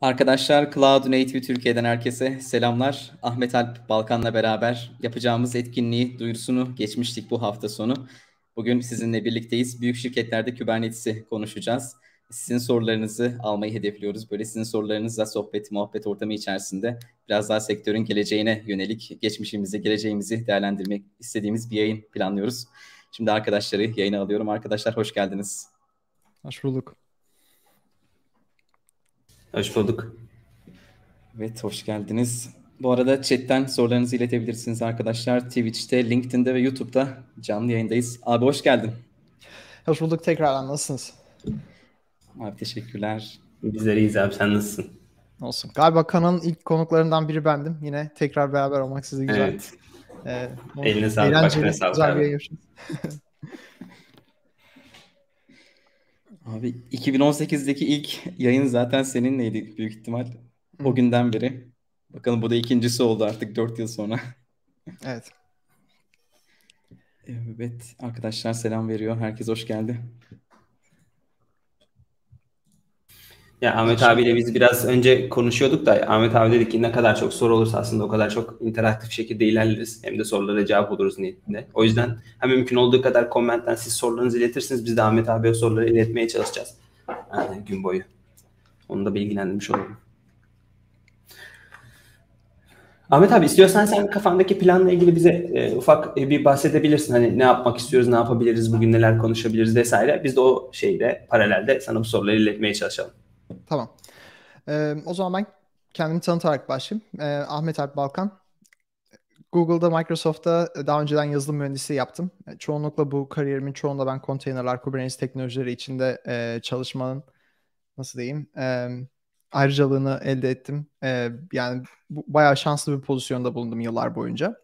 Arkadaşlar Cloud Native Türkiye'den herkese selamlar. Ahmet Alp Balkan'la beraber yapacağımız etkinliği duyurusunu geçmiştik bu hafta sonu. Bugün sizinle birlikteyiz. Büyük şirketlerde Kubernetes'i konuşacağız. Sizin sorularınızı almayı hedefliyoruz. Böyle sizin sorularınızla sohbet, muhabbet ortamı içerisinde biraz daha sektörün geleceğine yönelik geçmişimizi, geleceğimizi değerlendirmek istediğimiz bir yayın planlıyoruz. Şimdi arkadaşları yayına alıyorum. Arkadaşlar hoş geldiniz. Hoş bulduk. Hoş bulduk. Evet, hoş geldiniz. Bu arada chatten sorularınızı iletebilirsiniz arkadaşlar. Twitch'te, LinkedIn'de ve YouTube'da canlı yayındayız. Abi hoş geldin. Hoş bulduk tekrardan. Nasılsınız? Abi teşekkürler. Bizler iyiyiz abi. Sen nasılsın? Olsun. Galiba kanalın ilk konuklarından biri bendim. Yine tekrar beraber olmak size güzel. Evet. Ee, Eline sağlık. Sağlık güzel abi. bir yayın Abi 2018'deki ilk yayın zaten seninleydi büyük ihtimal. O günden beri. Bakalım bu da ikincisi oldu artık 4 yıl sonra. Evet. Evet arkadaşlar selam veriyor. Herkes hoş geldi. Ya Ahmet abiyle biz biraz önce konuşuyorduk da Ahmet abi dedik ki ne kadar çok soru olursa aslında o kadar çok interaktif şekilde ilerleriz. Hem de sorulara cevap oluruz niyetinde. O yüzden hem mümkün olduğu kadar komentten siz sorularınızı iletirsiniz. Biz de Ahmet abiye soruları iletmeye çalışacağız. Yani gün boyu. Onu da bilgilendirmiş olalım. Ahmet abi istiyorsan sen kafandaki planla ilgili bize e, ufak e, bir bahsedebilirsin. Hani ne yapmak istiyoruz, ne yapabiliriz, bugün neler konuşabiliriz vesaire. Biz de o şeyde paralelde sana bu soruları iletmeye çalışalım. Tamam. Ee, o zaman ben kendimi tanıtarak başlayayım. Ee, Ahmet Alp Balkan. Google'da, Microsoft'ta daha önceden yazılım mühendisliği yaptım. Çoğunlukla bu kariyerimin çoğunda ben konteynerler, Kubernetes teknolojileri içinde e, çalışmanın nasıl diyeyim e, ayrıcalığını elde ettim. E, yani bu, bayağı şanslı bir pozisyonda bulundum yıllar boyunca.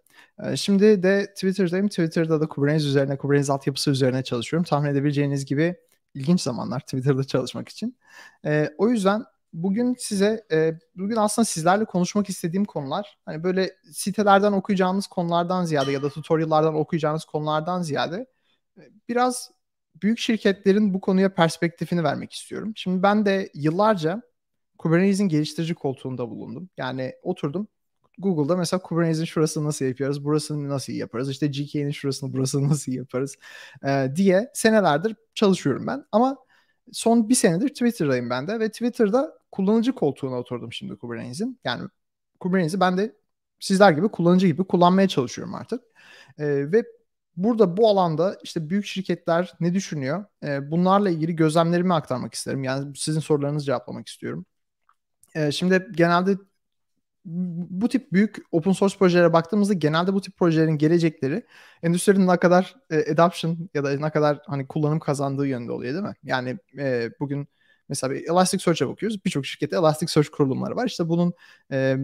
E, şimdi de Twitter'dayım. Twitter'da da Kubernetes üzerine, Kubernetes altyapısı üzerine çalışıyorum. Tahmin edebileceğiniz gibi ilginç zamanlar Twitter'da çalışmak için. E, o yüzden bugün size e, bugün aslında sizlerle konuşmak istediğim konular hani böyle sitelerden okuyacağınız konulardan ziyade ya da tutorial'lardan okuyacağınız konulardan ziyade e, biraz büyük şirketlerin bu konuya perspektifini vermek istiyorum. Şimdi ben de yıllarca Kubernetes'in geliştirici koltuğunda bulundum. Yani oturdum Google'da mesela Kubernetes'in şurasını nasıl yapıyoruz, burasını nasıl yaparız, işte GK'nin şurasını burasını nasıl yaparız e, diye senelerdir çalışıyorum ben. Ama son bir senedir Twitter'dayım ben de ve Twitter'da kullanıcı koltuğuna oturdum şimdi Kubernetes'in. Yani Kubernetes'i ben de sizler gibi kullanıcı gibi kullanmaya çalışıyorum artık. E, ve burada bu alanda işte büyük şirketler ne düşünüyor? E, bunlarla ilgili gözlemlerimi aktarmak isterim. Yani sizin sorularınızı cevaplamak istiyorum. E, şimdi genelde bu tip büyük open source projelere baktığımızda genelde bu tip projelerin gelecekleri endüstrinin ne kadar e, adoption ya da ne kadar hani kullanım kazandığı yönde oluyor değil mi? Yani e, bugün mesela bir Elasticsearch'e bakıyoruz. Birçok şirkette Elasticsearch kurulumları var. İşte bunun e,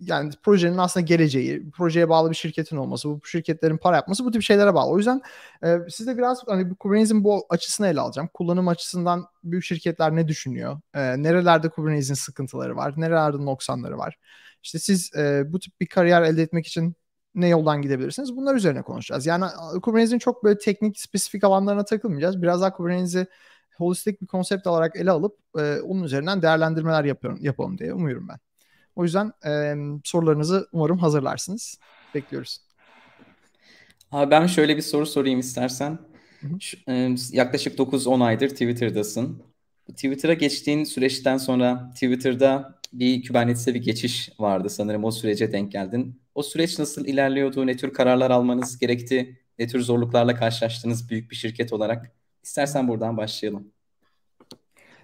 yani projenin aslında geleceği, projeye bağlı bir şirketin olması, bu şirketlerin para yapması bu tip şeylere bağlı. O yüzden e, size biraz hani Kubernetes'in bu açısını ele alacağım. Kullanım açısından büyük şirketler ne düşünüyor? E, nerelerde Kubernetes'in sıkıntıları var? Nerelerde noksanları var? İşte siz e, bu tip bir kariyer elde etmek için ne yoldan gidebilirsiniz? Bunlar üzerine konuşacağız. Yani Kubernetes'in çok böyle teknik, spesifik alanlarına takılmayacağız. Biraz daha Kubernetes'i holistik bir konsept olarak ele alıp e, onun üzerinden değerlendirmeler yapıyorum, yapalım diye umuyorum ben. O yüzden e, sorularınızı umarım hazırlarsınız. Bekliyoruz. Abi ben şöyle bir soru sorayım istersen. Şu, e, yaklaşık 9-10 aydır Twitter'dasın. Twitter'a geçtiğin süreçten sonra Twitter'da bir Kubernetes'e bir geçiş vardı sanırım o sürece denk geldin. O süreç nasıl ilerliyordu? Ne tür kararlar almanız gerekti? Ne tür zorluklarla karşılaştınız büyük bir şirket olarak? İstersen buradan başlayalım.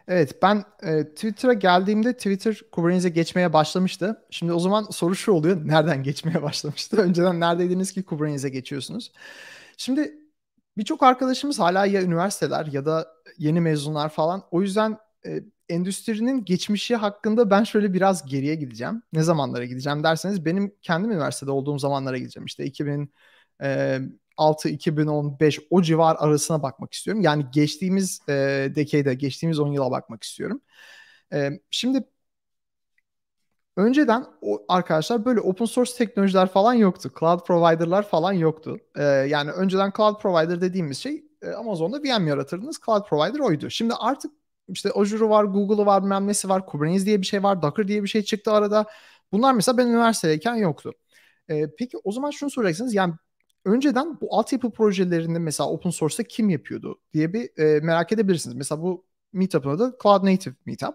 Evet ben e, Twitter'a geldiğimde Twitter Kubernetes'e geçmeye başlamıştı. Şimdi o zaman soru şu oluyor. Nereden geçmeye başlamıştı? Önceden neredeydiniz ki Kubernetes'e geçiyorsunuz? Şimdi birçok arkadaşımız hala ya üniversiteler ya da yeni mezunlar falan. O yüzden e, endüstrinin geçmişi hakkında ben şöyle biraz geriye gideceğim. Ne zamanlara gideceğim derseniz benim kendim üniversitede olduğum zamanlara gideceğim. İşte 2006 2015 o civar arasına bakmak istiyorum. Yani geçtiğimiz e, decade'e, geçtiğimiz 10 yıla bakmak istiyorum. E, şimdi önceden o arkadaşlar böyle open source teknolojiler falan yoktu. Cloud provider'lar falan yoktu. E, yani önceden cloud provider dediğimiz şey e, Amazon'da VM yaratırdınız. Cloud provider oydu. Şimdi artık işte Azure'u var, Google'u var, bilmem var, Kubernetes diye bir şey var, Docker diye bir şey çıktı arada. Bunlar mesela ben üniversitedeyken yoktu. E, peki o zaman şunu soracaksınız. Yani önceden bu altyapı projelerini mesela open source'ta kim yapıyordu diye bir e, merak edebilirsiniz. Mesela bu meetup'ın adı Cloud Native Meetup.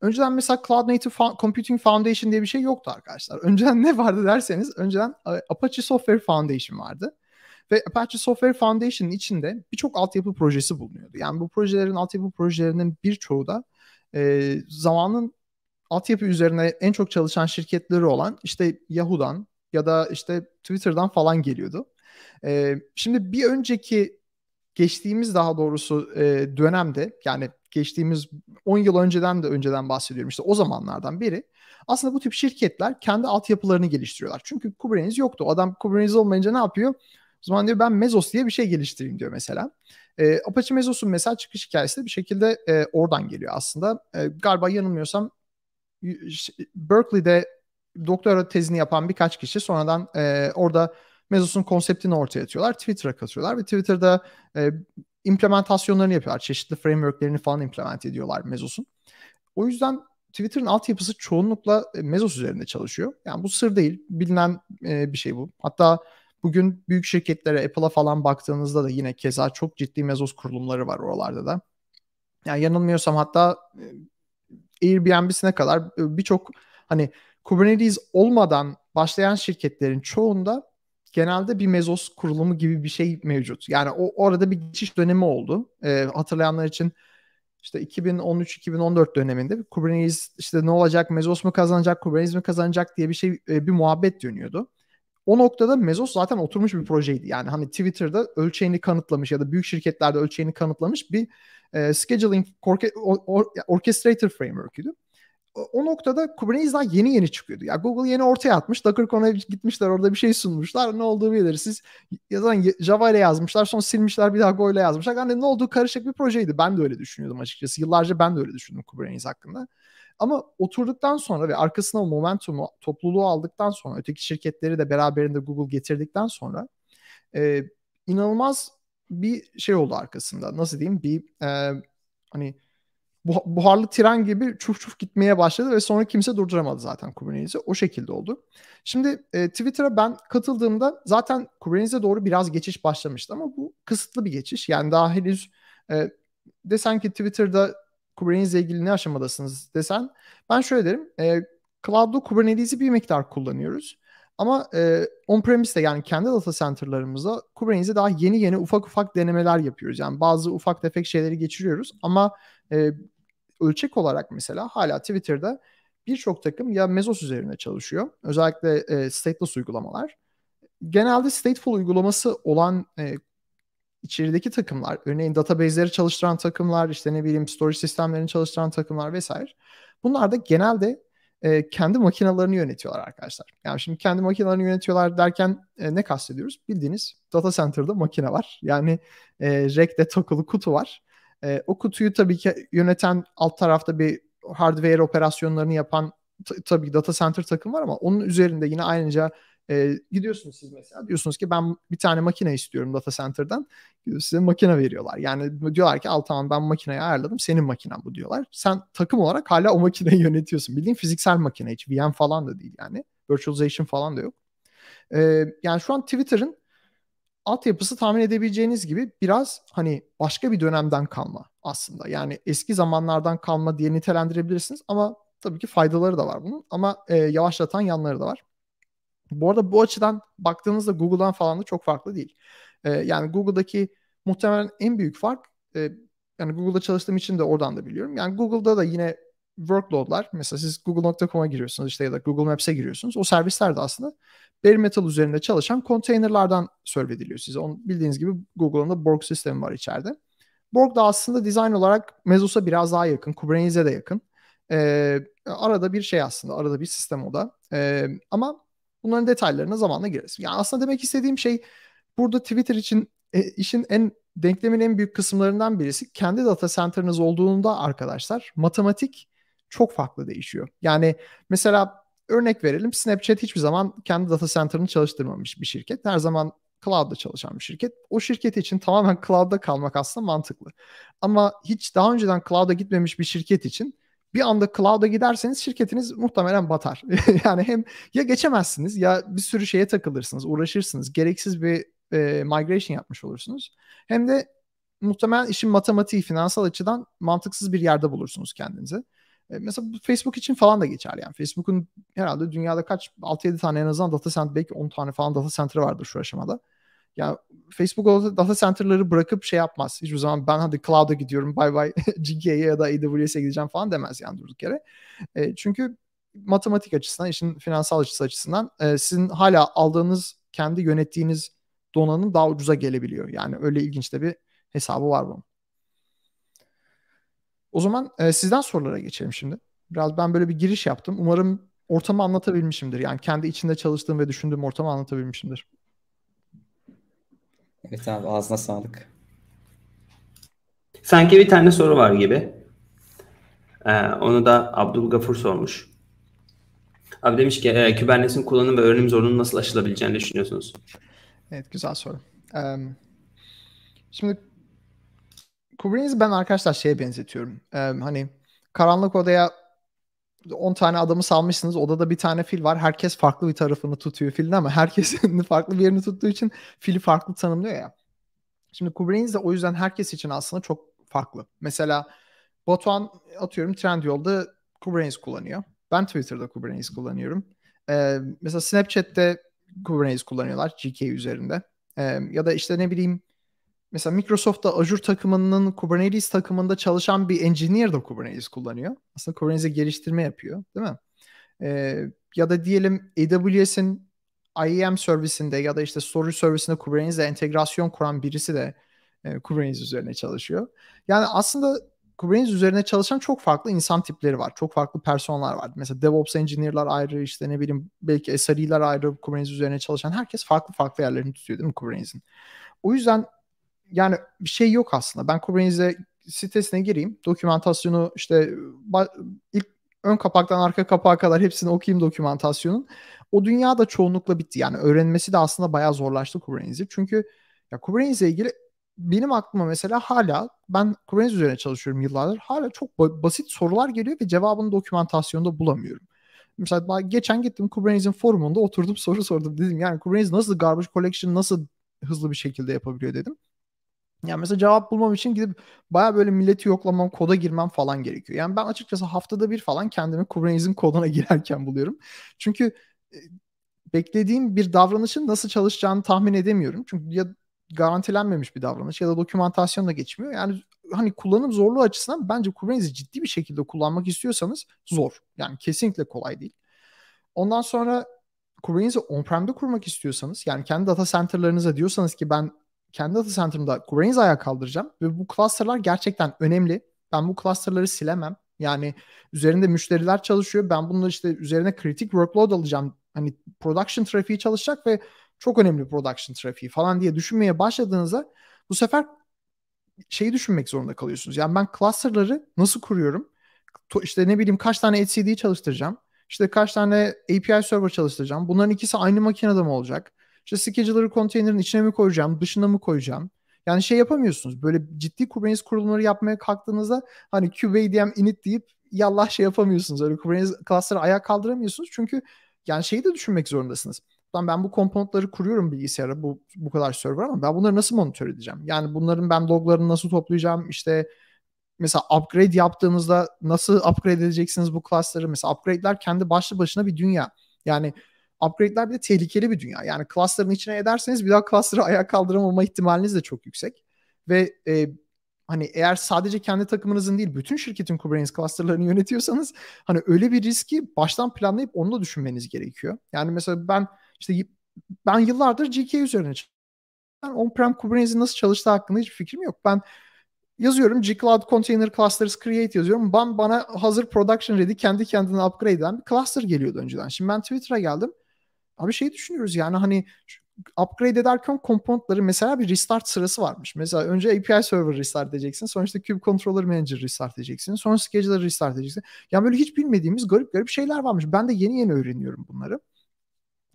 Önceden mesela Cloud Native Computing Foundation diye bir şey yoktu arkadaşlar. Önceden ne vardı derseniz önceden e, Apache Software Foundation vardı. Ve Apache Software Foundation'ın içinde birçok altyapı projesi bulunuyordu. Yani bu projelerin, altyapı projelerinin birçoğu da e, zamanın altyapı üzerine en çok çalışan şirketleri olan işte Yahoo'dan ya da işte Twitter'dan falan geliyordu. E, şimdi bir önceki geçtiğimiz daha doğrusu e, dönemde yani geçtiğimiz 10 yıl önceden de önceden bahsediyorum işte o zamanlardan beri aslında bu tip şirketler kendi altyapılarını geliştiriyorlar. Çünkü Kubernetes yoktu. Adam Kubernetes olmayınca ne yapıyor? O zaman diyor ben Mesos diye bir şey geliştireyim diyor mesela. E, Apache Mesos'un mesela çıkış hikayesi de bir şekilde e, oradan geliyor aslında. E, galiba yanılmıyorsam Berkeley'de doktora tezini yapan birkaç kişi sonradan e, orada Mesos'un konseptini ortaya atıyorlar. Twitter'a katıyorlar ve Twitter'da e, implementasyonlarını yapıyorlar. Çeşitli frameworklerini falan implement ediyorlar Mesos'un. O yüzden Twitter'ın altyapısı çoğunlukla e, Mesos üzerinde çalışıyor. Yani bu sır değil. Bilinen e, bir şey bu. Hatta bugün büyük şirketlere, Apple'a falan baktığınızda da yine keza çok ciddi Mesos kurulumları var oralarda da. Yani yanılmıyorsam hatta e, Airbnb'sine kadar e, birçok hani Kubernetes olmadan başlayan şirketlerin çoğunda genelde bir Mesos kurulumu gibi bir şey mevcut. Yani o orada bir geçiş dönemi oldu. Ee, hatırlayanlar için işte 2013-2014 döneminde Kubernetes işte ne olacak, Mesos mu kazanacak, Kubernetes mi kazanacak diye bir şey e, bir muhabbet dönüyordu. O noktada Mesos zaten oturmuş bir projeydi. Yani hani Twitter'da ölçeğini kanıtlamış ya da büyük şirketlerde ölçeğini kanıtlamış bir e, scheduling orke, or, or, orchestrator framework'üydü o noktada Kubernetes daha yeni yeni çıkıyordu. Ya Google yeni ortaya atmış. DockerCon'a gitmişler orada bir şey sunmuşlar. Ne olduğu bilir. Siz yazan Java ile yazmışlar. Sonra silmişler bir daha Go ile yazmışlar. Yani ne olduğu karışık bir projeydi. Ben de öyle düşünüyordum açıkçası. Yıllarca ben de öyle düşündüm Kubernetes hakkında. Ama oturduktan sonra ve arkasına momentumu, topluluğu aldıktan sonra, öteki şirketleri de beraberinde Google getirdikten sonra e, inanılmaz bir şey oldu arkasında. Nasıl diyeyim? Bir e, hani buharlı tren gibi çuf çuf gitmeye başladı ve sonra kimse durduramadı zaten Kubernetes'i. O şekilde oldu. Şimdi e, Twitter'a ben katıldığımda zaten Kubernetes'e doğru biraz geçiş başlamıştı ama bu kısıtlı bir geçiş. Yani daha henüz e, desen ki Twitter'da Kubernetes'le ilgili ne aşamadasınız desen ben şöyle derim. E, Cloud'da Kubernetes'i bir miktar kullanıyoruz. Ama e, on-premise'de yani kendi data center'larımızda Kubernetes'e daha yeni yeni ufak ufak denemeler yapıyoruz. Yani bazı ufak tefek şeyleri geçiriyoruz ama e, ölçek olarak mesela hala Twitter'da birçok takım ya Mesos üzerine çalışıyor. Özellikle e, stateless uygulamalar. Genelde stateful uygulaması olan e, içerideki takımlar, örneğin database'leri çalıştıran takımlar, işte ne bileyim storage sistemlerini çalıştıran takımlar vesaire. Bunlar da genelde e, kendi makinalarını yönetiyorlar arkadaşlar. Yani şimdi kendi makinalarını yönetiyorlar derken e, ne kastediyoruz? Bildiğiniz data center'da makine var. Yani e, rack'te takılı kutu var. E, o kutuyu tabii ki yöneten alt tarafta bir hardware operasyonlarını yapan tabii data center takım var ama onun üzerinde yine ayrıca e, gidiyorsunuz siz mesela diyorsunuz ki ben bir tane makine istiyorum data center'dan. Size makine veriyorlar. Yani diyorlar ki al tamam ben makineyi ayarladım senin makinen bu diyorlar. Sen takım olarak hala o makineyi yönetiyorsun. Bildiğin fiziksel makine hiç VM falan da değil yani. Virtualization falan da yok. E, yani şu an Twitter'ın altyapısı tahmin edebileceğiniz gibi biraz hani başka bir dönemden kalma aslında. Yani eski zamanlardan kalma diye nitelendirebilirsiniz ama tabii ki faydaları da var bunun ama e, yavaşlatan yanları da var. Bu arada bu açıdan baktığınızda Google'dan falan da çok farklı değil. E, yani Google'daki muhtemelen en büyük fark e, yani Google'da çalıştığım için de oradan da biliyorum. Yani Google'da da yine workloadlar mesela siz google.com'a giriyorsunuz işte ya da Google Maps'e giriyorsunuz. O servisler de aslında bare metal üzerinde çalışan konteynerlardan serve ediliyor size. Onun bildiğiniz gibi Google'ın da Borg sistemi var içeride. Borg da aslında design olarak Mesos'a biraz daha yakın, Kubernetes'e de yakın. Ee, arada bir şey aslında, arada bir sistem o da. Ee, ama bunların detaylarına zamanla gireriz. Yani aslında demek istediğim şey burada Twitter için e, işin en denklemin en büyük kısımlarından birisi kendi data center'ınız olduğunda arkadaşlar matematik çok farklı değişiyor. Yani mesela örnek verelim Snapchat hiçbir zaman kendi data center'ını çalıştırmamış bir şirket. Her zaman cloud'da çalışan bir şirket. O şirket için tamamen cloud'da kalmak aslında mantıklı. Ama hiç daha önceden cloud'a gitmemiş bir şirket için bir anda cloud'a giderseniz şirketiniz muhtemelen batar. yani hem ya geçemezsiniz ya bir sürü şeye takılırsınız, uğraşırsınız. Gereksiz bir e, migration yapmış olursunuz. Hem de muhtemelen işin matematiği, finansal açıdan mantıksız bir yerde bulursunuz kendinizi. E, mesela Facebook için falan da geçer yani. Facebook'un herhalde dünyada kaç 6-7 tane en azından data center belki 10 tane falan data center vardır şu aşamada. Ya Facebook o data center'ları bırakıp şey yapmaz. Hiçbir zaman ben hadi cloud'a gidiyorum bye bye GK'ye ya da AWS'e gideceğim falan demez yani durduk yere. E, çünkü matematik açısından, işin finansal açısı açısından e, sizin hala aldığınız, kendi yönettiğiniz donanım daha ucuza gelebiliyor. Yani öyle ilginç de bir hesabı var bunun. O zaman e, sizden sorulara geçelim şimdi. Biraz ben böyle bir giriş yaptım. Umarım ortamı anlatabilmişimdir. Yani kendi içinde çalıştığım ve düşündüğüm ortamı anlatabilmişimdir. Evet abi ağzına sağlık. Sanki bir tane soru var gibi. Ee, onu da Abdülgafur sormuş. Abi demiş ki e, Kubernetes'in kullanım ve öğrenim zorunun nasıl aşılabileceğini düşünüyorsunuz? Evet güzel soru. Um, şimdi Kubernetes'i ben arkadaşlar şeye benzetiyorum. Um, hani karanlık odaya 10 tane adamı salmışsınız. Odada bir tane fil var. Herkes farklı bir tarafını tutuyor filin ama herkesin farklı bir yerini tuttuğu için fili farklı tanımlıyor ya. Şimdi Kubernetes de o yüzden herkes için aslında çok farklı. Mesela Batuhan atıyorum Trendyol'da Kubernetes kullanıyor. Ben Twitter'da Kubernetes kullanıyorum. Ee, mesela Snapchat'te Kubernetes kullanıyorlar GK üzerinde. Ee, ya da işte ne bileyim mesela Microsoft'ta Azure takımının Kubernetes takımında çalışan bir engineer de Kubernetes kullanıyor. Aslında Kubernetes'e geliştirme yapıyor değil mi? Ee, ya da diyelim AWS'in IAM servisinde ya da işte storage servisinde Kubernetes'le entegrasyon kuran birisi de e, Kubernetes üzerine çalışıyor. Yani aslında Kubernetes üzerine çalışan çok farklı insan tipleri var. Çok farklı personeller var. Mesela DevOps engineer'lar ayrı, işte ne bileyim belki SRE'ler ayrı Kubernetes üzerine çalışan herkes farklı farklı yerlerini tutuyor değil mi Kubernetes'in? O yüzden yani bir şey yok aslında. Ben Kubernetes'e sitesine gireyim. Dokümantasyonu işte ilk ön kapaktan arka kapağa kadar hepsini okuyayım dokümantasyonun. O dünya da çoğunlukla bitti. Yani öğrenmesi de aslında bayağı zorlaştı Kubernetes'i. Çünkü ya Kubernetes'e ilgili benim aklıma mesela hala ben Kubernetes üzerine çalışıyorum yıllardır. Hala çok basit sorular geliyor ve cevabını dokümantasyonda bulamıyorum. Mesela geçen gittim Kubernetes'in forumunda oturdum soru sordum. Dedim yani Kubernetes nasıl garbage collection nasıl hızlı bir şekilde yapabiliyor dedim. Yani mesela cevap bulmam için gidip baya böyle milleti yoklamam, koda girmem falan gerekiyor. Yani ben açıkçası haftada bir falan kendimi Kubernetes'in koduna girerken buluyorum. Çünkü e, beklediğim bir davranışın nasıl çalışacağını tahmin edemiyorum. Çünkü ya garantilenmemiş bir davranış ya da dokümantasyon da geçmiyor. Yani hani kullanım zorluğu açısından bence Kubernetes'i ciddi bir şekilde kullanmak istiyorsanız zor. Yani kesinlikle kolay değil. Ondan sonra Kubernetes'i on-prem'de kurmak istiyorsanız yani kendi data center'larınıza diyorsanız ki ben kendi data center'ımda Kubernetes ayağa kaldıracağım ve bu cluster'lar gerçekten önemli. Ben bu cluster'ları silemem. Yani üzerinde müşteriler çalışıyor. Ben bunu işte üzerine kritik workload alacağım. Hani production trafiği çalışacak ve çok önemli production trafiği falan diye düşünmeye başladığınızda bu sefer şeyi düşünmek zorunda kalıyorsunuz. Yani ben cluster'ları nasıl kuruyorum? İşte ne bileyim kaç tane etcd çalıştıracağım? İşte kaç tane API server çalıştıracağım? Bunların ikisi aynı makinede mi olacak? İşte scheduler'ı konteynerin içine mi koyacağım, dışına mı koyacağım? Yani şey yapamıyorsunuz. Böyle ciddi Kubernetes kurulumları yapmaya kalktığınızda hani kubadm init deyip yallah şey yapamıyorsunuz. Öyle Kubernetes cluster'ı ayağa kaldıramıyorsunuz. Çünkü yani şeyi de düşünmek zorundasınız. Lan ben bu komponentleri kuruyorum bilgisayara bu, bu kadar server ama ben bunları nasıl monitör edeceğim? Yani bunların ben loglarını nasıl toplayacağım? İşte mesela upgrade yaptığınızda nasıl upgrade edeceksiniz bu cluster'ı? Mesela upgrade'ler kendi başlı başına bir dünya. Yani upgrade'ler bir de tehlikeli bir dünya. Yani cluster'ın içine ederseniz bir daha cluster'ı ayağa kaldıramama ihtimaliniz de çok yüksek. Ve e, hani eğer sadece kendi takımınızın değil bütün şirketin Kubernetes cluster'larını yönetiyorsanız hani öyle bir riski baştan planlayıp onu da düşünmeniz gerekiyor. Yani mesela ben işte ben yıllardır GK üzerine ben on-prem Kubernetes'in nasıl çalıştığı hakkında hiçbir fikrim yok. Ben yazıyorum G-Cloud Container Clusters Create yazıyorum. Ben bana hazır production ready kendi kendine upgrade eden bir cluster geliyordu önceden. Şimdi ben Twitter'a geldim. Abi şey düşünüyoruz yani hani upgrade ederken komponentleri mesela bir restart sırası varmış. Mesela önce API server restart edeceksin. Sonra işte Kube Controller Manager restart edeceksin. Sonra Scheduler restart edeceksin. Yani böyle hiç bilmediğimiz garip garip şeyler varmış. Ben de yeni yeni öğreniyorum bunları.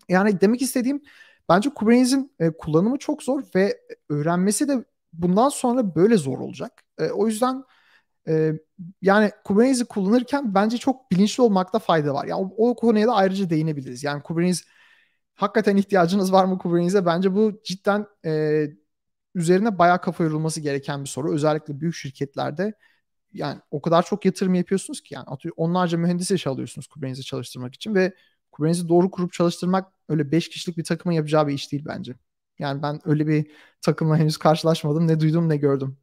Yani demek istediğim Bence Kubernetes'in e, kullanımı çok zor ve öğrenmesi de bundan sonra böyle zor olacak. E, o yüzden e, yani Kubernetes'i kullanırken bence çok bilinçli olmakta fayda var. Yani o, o konuya da ayrıca değinebiliriz. Yani Kubernetes hakikaten ihtiyacınız var mı Kubernetes'e? Bence bu cidden e, üzerine bayağı kafa yorulması gereken bir soru. Özellikle büyük şirketlerde yani o kadar çok yatırım yapıyorsunuz ki yani onlarca mühendis iş alıyorsunuz Kubernetes'i çalıştırmak için ve Kubernetes'i doğru kurup çalıştırmak öyle 5 kişilik bir takımın yapacağı bir iş değil bence. Yani ben öyle bir takımla henüz karşılaşmadım. Ne duydum ne gördüm.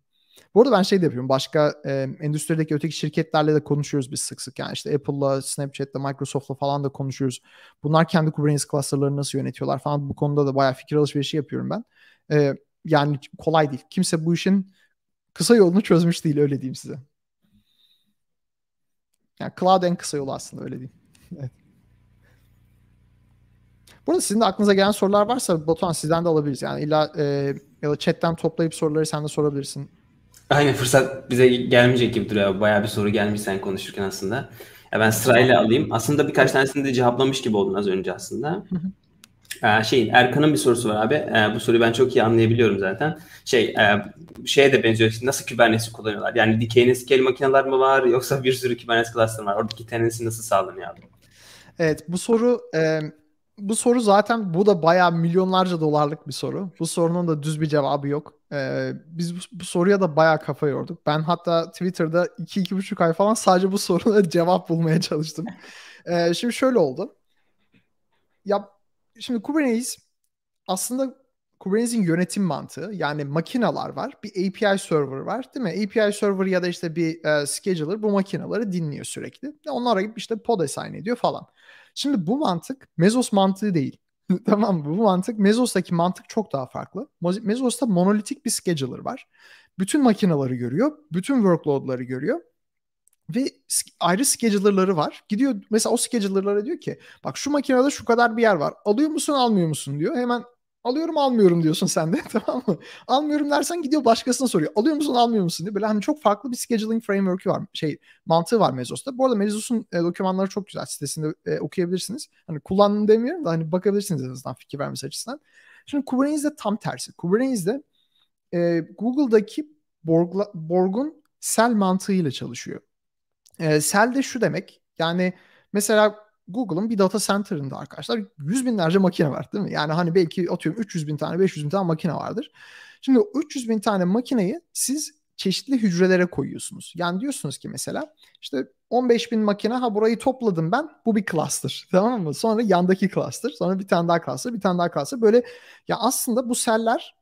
Bu arada ben şey de yapıyorum. Başka e, endüstrideki öteki şirketlerle de konuşuyoruz biz sık sık. Yani işte Apple'la, Snapchat'la, Microsoft'la falan da konuşuyoruz. Bunlar kendi Kubernetes cluster'larını nasıl yönetiyorlar falan. Bu konuda da bayağı fikir alışverişi yapıyorum ben. E, yani kolay değil. Kimse bu işin kısa yolunu çözmüş değil öyle diyeyim size. Yani cloud en kısa yolu aslında öyle diyeyim. Burada sizin de aklınıza gelen sorular varsa Batuhan sizden de alabiliriz. Yani illa e, ya da chatten toplayıp soruları sen de sorabilirsin. Aynı fırsat bize gelmeyecek gibi duruyor. Bayağı bir soru gelmiş sen konuşurken aslında. Ya ben sırayla alayım. Aslında birkaç tanesini de cevaplamış gibi oldun az önce aslında. Ee, şey Erkan'ın bir sorusu var abi. Ee, bu soruyu ben çok iyi anlayabiliyorum zaten. Şey e, şeye de benziyor. Nasıl Kubernetes kullanıyorlar? Yani dikey scale makineler mi var yoksa bir sürü Kubernetes cluster var? Oradaki tenancy nasıl sağlanıyor abi? Evet bu soru e, bu soru zaten bu da bayağı milyonlarca dolarlık bir soru. Bu sorunun da düz bir cevabı yok. Ee, biz bu, bu soruya da bayağı kafa yorduk. Ben hatta Twitter'da 2-2,5 ay falan sadece bu soruna cevap bulmaya çalıştım. Ee, şimdi şöyle oldu. Ya şimdi Kubernetes aslında Kubernetes'in yönetim mantığı yani makineler var. Bir API server var değil mi? API server ya da işte bir uh, scheduler bu makineleri dinliyor sürekli. Onlara gibi işte pod assign ediyor falan. Şimdi bu mantık Mezos mantığı değil. tamam mı? Bu mantık Mezos'taki mantık çok daha farklı. Mezos'ta monolitik bir scheduler var. Bütün makineleri görüyor. Bütün workload'ları görüyor. Ve ayrı scheduler'ları var. Gidiyor mesela o scheduler'lara diyor ki bak şu makinede şu kadar bir yer var. Alıyor musun almıyor musun diyor. Hemen alıyorum almıyorum diyorsun sen de tamam mı? Almıyorum dersen gidiyor başkasına soruyor. Alıyor musun almıyor musun diye. Böyle hani çok farklı bir scheduling framework'ü var. Şey mantığı var Mezos'ta. Bu arada Mezos'un e, dokümanları çok güzel. Sitesinde e, okuyabilirsiniz. Hani kullanın demiyorum da hani bakabilirsiniz en azından fikir vermesi açısından. Şimdi Kubernetes'de tam tersi. Kubernetes'de e, Google'daki Borg'la, Borg'un Cell mantığıyla çalışıyor. E, Cell de şu demek. Yani mesela Google'ın bir data center'ında arkadaşlar yüz binlerce makine var değil mi? Yani hani belki atıyorum 300 bin tane 500 bin tane makine vardır. Şimdi o 300 bin tane makineyi siz çeşitli hücrelere koyuyorsunuz. Yani diyorsunuz ki mesela işte 15 bin makine ha burayı topladım ben bu bir cluster tamam mı? Sonra yandaki cluster sonra bir tane daha cluster bir tane daha cluster böyle ya aslında bu seller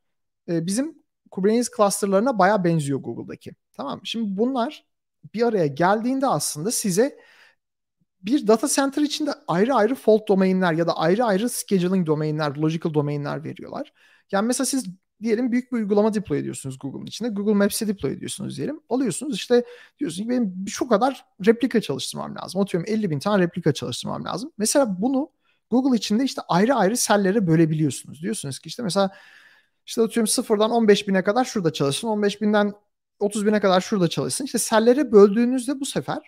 e, bizim Kubernetes clusterlarına baya benziyor Google'daki. Tamam mı? Şimdi bunlar bir araya geldiğinde aslında size bir data center içinde ayrı ayrı fault domainler ya da ayrı ayrı scheduling domainler, logical domainler veriyorlar. Yani mesela siz diyelim büyük bir uygulama deploy ediyorsunuz Google'ın içinde. Google Maps'i deploy ediyorsunuz diyelim. Alıyorsunuz işte diyorsunuz ki benim şu kadar replika çalıştırmam lazım. Atıyorum 50 bin tane replika çalıştırmam lazım. Mesela bunu Google içinde işte ayrı ayrı sellere bölebiliyorsunuz. Diyorsunuz ki işte mesela işte atıyorum sıfırdan 15 bine kadar şurada çalışsın. 15 binden 30 bine kadar şurada çalışsın. İşte sellere böldüğünüzde bu sefer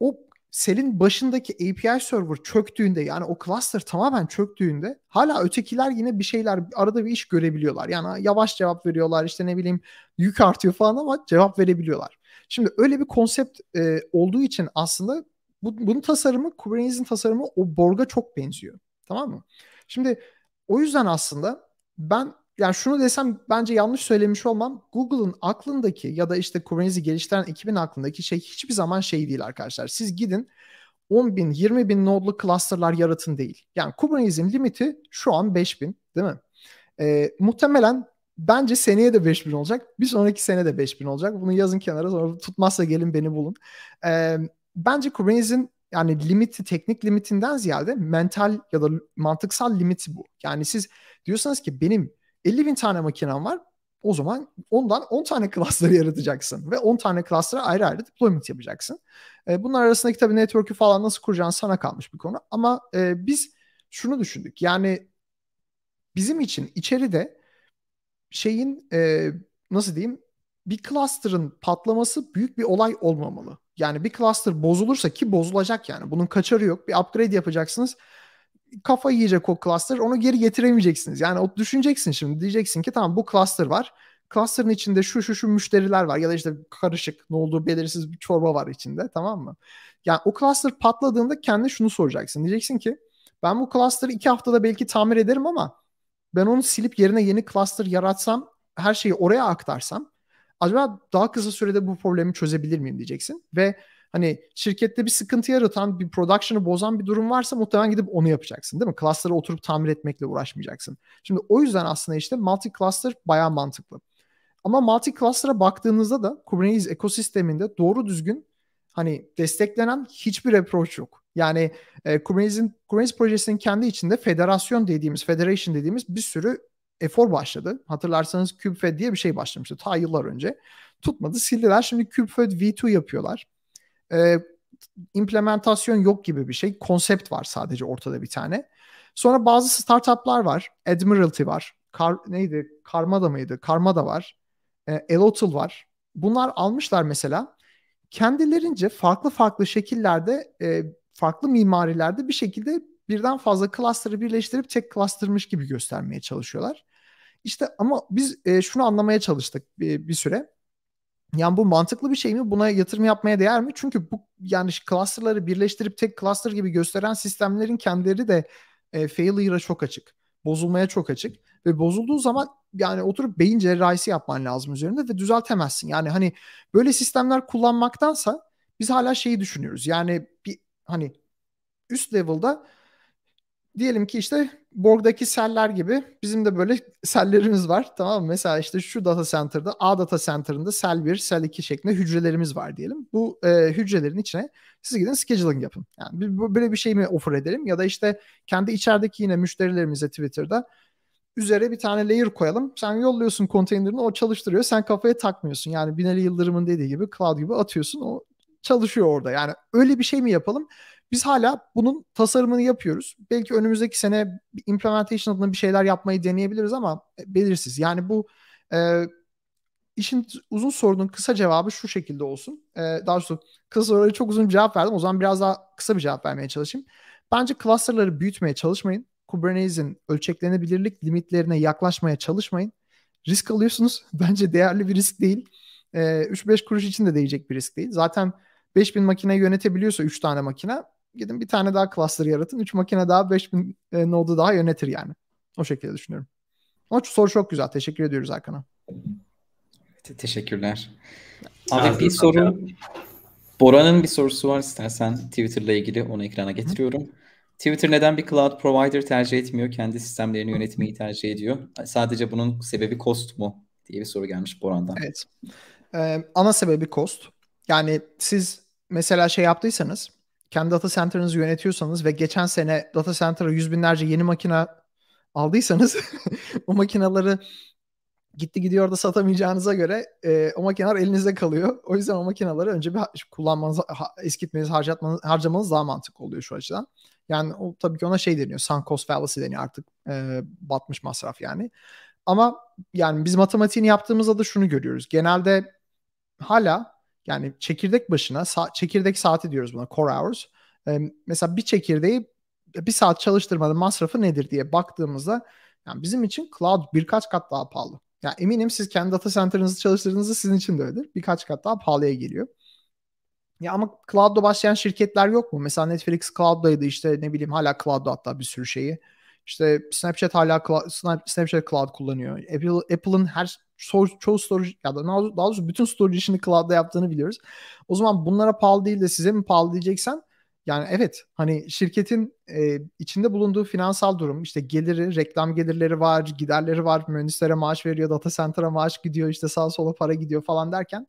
o selin başındaki API server çöktüğünde yani o cluster tamamen çöktüğünde hala ötekiler yine bir şeyler arada bir iş görebiliyorlar. Yani yavaş cevap veriyorlar işte ne bileyim yük artıyor falan ama cevap verebiliyorlar. Şimdi öyle bir konsept e, olduğu için aslında bu, bunun tasarımı Kubernetes'in tasarımı o Borg'a çok benziyor. Tamam mı? Şimdi o yüzden aslında ben yani şunu desem bence yanlış söylemiş olmam. Google'ın aklındaki ya da işte Kubernetes'i geliştiren ekibin aklındaki şey hiçbir zaman şey değil arkadaşlar. Siz gidin 10 bin, 20 bin nodlu clusterlar yaratın değil. Yani Kubernetes'in limiti şu an 5 bin değil mi? Ee, muhtemelen bence seneye de 5000 olacak. Bir sonraki sene de 5000 olacak. Bunu yazın kenara sonra tutmazsa gelin beni bulun. Ee, bence Kubernetes'in yani limiti, teknik limitinden ziyade mental ya da mantıksal limiti bu. Yani siz diyorsanız ki benim 50 bin tane makinen var. O zaman ondan 10 tane cluster yaratacaksın ve 10 tane cluster'a ayrı ayrı deployment yapacaksın. E, bunlar arasındaki tabii network'ü falan nasıl kuracağın sana kalmış bir konu. Ama e, biz şunu düşündük. Yani bizim için içeride şeyin e, nasıl diyeyim bir cluster'ın patlaması büyük bir olay olmamalı. Yani bir cluster bozulursa ki bozulacak yani. Bunun kaçarı yok. Bir upgrade yapacaksınız kafa yiyecek o cluster. Onu geri getiremeyeceksiniz. Yani o düşüneceksin şimdi. Diyeceksin ki tamam bu cluster var. Cluster'ın içinde şu şu şu müşteriler var ya da işte karışık ne olduğu belirsiz bir çorba var içinde tamam mı? Yani o cluster patladığında kendine şunu soracaksın. Diyeceksin ki ben bu cluster'ı iki haftada belki tamir ederim ama ben onu silip yerine yeni cluster yaratsam her şeyi oraya aktarsam acaba daha kısa sürede bu problemi çözebilir miyim diyeceksin. Ve hani şirkette bir sıkıntı yaratan, bir production'ı bozan bir durum varsa muhtemelen gidip onu yapacaksın değil mi? Cluster'ı oturup tamir etmekle uğraşmayacaksın. Şimdi o yüzden aslında işte multi-cluster bayağı mantıklı. Ama multi-cluster'a baktığınızda da Kubernetes ekosisteminde doğru düzgün hani desteklenen hiçbir approach yok. Yani e, Kubernetes'in Kubernetes projesinin kendi içinde federasyon dediğimiz, federation dediğimiz bir sürü efor başladı. Hatırlarsanız KubeFed diye bir şey başlamıştı ta yıllar önce. Tutmadı, sildiler. Şimdi KubeFed V2 yapıyorlar. E, implementasyon yok gibi bir şey. Konsept var sadece ortada bir tane. Sonra bazı startuplar var. Admiralty var. Kar, neydi? Karmada mıydı? Karmada var. E, Elotal var. Bunlar almışlar mesela. Kendilerince farklı farklı şekillerde e, farklı mimarilerde bir şekilde birden fazla cluster'ı birleştirip tek cluster'mış gibi göstermeye çalışıyorlar. İşte ama biz e, şunu anlamaya çalıştık bir, bir süre. Yani bu mantıklı bir şey mi? Buna yatırım yapmaya değer mi? Çünkü bu yani cluster'ları birleştirip tek cluster gibi gösteren sistemlerin kendileri de e, failure'a çok açık. Bozulmaya çok açık. Ve bozulduğu zaman yani oturup beyin cerrahisi yapman lazım üzerinde ve düzeltemezsin. Yani hani böyle sistemler kullanmaktansa biz hala şeyi düşünüyoruz. Yani bir hani üst level'da diyelim ki işte Borg'daki seller gibi bizim de böyle sellerimiz var. Tamam mı? Mesela işte şu data center'da A data center'ında sel 1, sel 2 şeklinde hücrelerimiz var diyelim. Bu e, hücrelerin içine siz gidin scheduling yapın. Yani böyle bir şey mi offer edelim ya da işte kendi içerideki yine müşterilerimize Twitter'da üzere bir tane layer koyalım. Sen yolluyorsun konteynerini o çalıştırıyor. Sen kafaya takmıyorsun. Yani Binali Yıldırım'ın dediği gibi cloud gibi atıyorsun. O çalışıyor orada. Yani öyle bir şey mi yapalım? Biz hala bunun tasarımını yapıyoruz. Belki önümüzdeki sene implementation adına bir şeyler yapmayı deneyebiliriz ama belirsiz. Yani bu e, işin uzun sorunun kısa cevabı şu şekilde olsun. E, daha doğrusu kısa sorulara çok uzun bir cevap verdim. O zaman biraz daha kısa bir cevap vermeye çalışayım. Bence clusterları büyütmeye çalışmayın. Kubernetes'in ölçeklenebilirlik limitlerine yaklaşmaya çalışmayın. Risk alıyorsunuz. Bence değerli bir risk değil. E, 3-5 kuruş için de değecek bir risk değil. Zaten 5000 makine yönetebiliyorsa 3 tane makine gidin bir tane daha cluster yaratın. 3 makine daha 5000 e, node'u daha yönetir yani. O şekilde düşünüyorum. Ama soru çok güzel. Teşekkür ediyoruz Erkan'a. Te- teşekkürler. Abi bir soru. Bora'nın bir sorusu var istersen Twitter'la ilgili onu ekrana getiriyorum. Hı. Twitter neden bir cloud provider tercih etmiyor? Kendi sistemlerini yönetmeyi tercih ediyor. Sadece bunun sebebi cost mu? diye bir soru gelmiş Boran'dan. Evet. Ee, ana sebebi cost. Yani siz mesela şey yaptıysanız kendi data center'ınızı yönetiyorsanız ve geçen sene data center'a yüz binlerce yeni makine aldıysanız o makineleri gitti gidiyor da satamayacağınıza göre e, o makineler elinizde kalıyor. O yüzden o makineleri önce bir kullanmanız, eskitmeniz, harcatmanız, harcamanız daha mantıklı oluyor şu açıdan. Yani o tabii ki ona şey deniyor. Sunk cost fallacy deniyor artık. E, batmış masraf yani. Ama yani biz matematiğini yaptığımızda da şunu görüyoruz. Genelde hala yani çekirdek başına sa- çekirdek saati diyoruz buna core hours. Ee, mesela bir çekirdeği bir saat çalıştırmanın masrafı nedir diye baktığımızda yani bizim için cloud birkaç kat daha pahalı. Yani eminim siz kendi data center'ınızı çalıştırdığınızda sizin için de öyledir. Birkaç kat daha pahalıya geliyor. Ya ama cloud'da başlayan şirketler yok mu? Mesela Netflix cloud'daydı işte ne bileyim hala cloud'da hatta bir sürü şeyi. İşte Snapchat hala cloud, Snapchat cloud kullanıyor. Apple, Apple'ın her çoğu storage ya da daha doğrusu bütün storage işini cloud'da yaptığını biliyoruz. O zaman bunlara pahalı değil de size mi pahalı diyeceksen yani evet hani şirketin e, içinde bulunduğu finansal durum işte geliri, reklam gelirleri var, giderleri var, mühendislere maaş veriyor, data center'a maaş gidiyor, işte sağa sola para gidiyor falan derken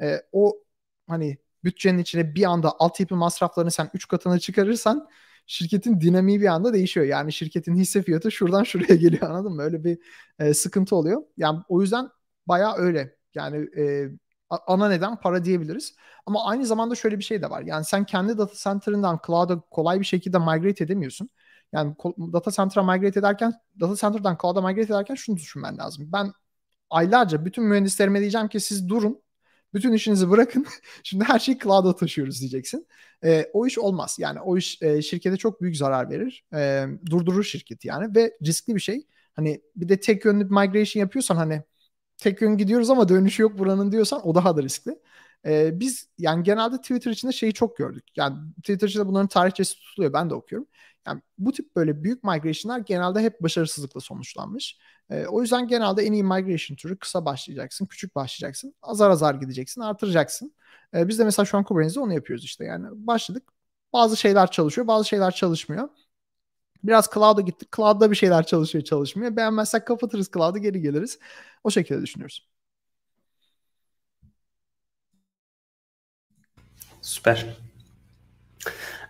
e, o hani bütçenin içine bir anda altyapı masraflarını sen 3 katına çıkarırsan şirketin dinamiği bir anda değişiyor. Yani şirketin hisse fiyatı şuradan şuraya geliyor anladın mı? Öyle bir e, sıkıntı oluyor. Yani o yüzden bayağı öyle. Yani e, ana neden para diyebiliriz. Ama aynı zamanda şöyle bir şey de var. Yani sen kendi data center'ından cloud'a kolay bir şekilde migrate edemiyorsun. Yani data center'a migrate ederken, data center'dan cloud'a migrate ederken şunu düşünmen lazım. Ben aylarca bütün mühendislerime diyeceğim ki siz durun. Bütün işinizi bırakın. Şimdi her şeyi cloud'a taşıyoruz diyeceksin. E, o iş olmaz. Yani o iş e, şirkete çok büyük zarar verir. E, durdurur şirketi yani ve riskli bir şey. Hani bir de tek yönlü bir migration yapıyorsan hani tek yön gidiyoruz ama dönüşü yok buranın diyorsan o daha da riskli. Ee, biz yani genelde Twitter içinde şeyi çok gördük. Yani Twitter içinde bunların tarihçesi tutuluyor. Ben de okuyorum. Yani bu tip böyle büyük migration'lar genelde hep başarısızlıkla sonuçlanmış. Ee, o yüzden genelde en iyi migration türü kısa başlayacaksın, küçük başlayacaksın, azar azar gideceksin, artıracaksın. Ee, biz de mesela şu an Kubernete'de onu yapıyoruz işte. Yani başladık. Bazı şeyler çalışıyor, bazı şeyler çalışmıyor. Biraz cloud'a gittik. Cloud'da bir şeyler çalışıyor, çalışmıyor. Beğenmezsek kapatırız cloud'u, geri geliriz. O şekilde düşünüyoruz. Süper.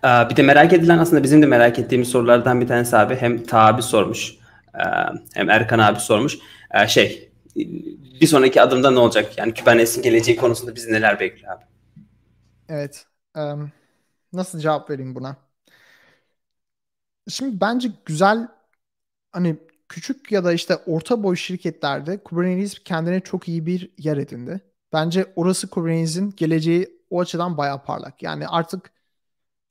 Ee, bir de merak edilen aslında bizim de merak ettiğimiz sorulardan bir tanesi abi hem Tabi sormuş ee, hem Erkan abi sormuş. Ee, şey bir sonraki adımda ne olacak? Yani Kubernetes'in geleceği konusunda bizi neler bekliyor abi? Evet. Nasıl cevap vereyim buna? Şimdi bence güzel hani küçük ya da işte orta boy şirketlerde Kubernetes kendine çok iyi bir yer edindi. Bence orası Kubernetes'in geleceği o açıdan bayağı parlak. Yani artık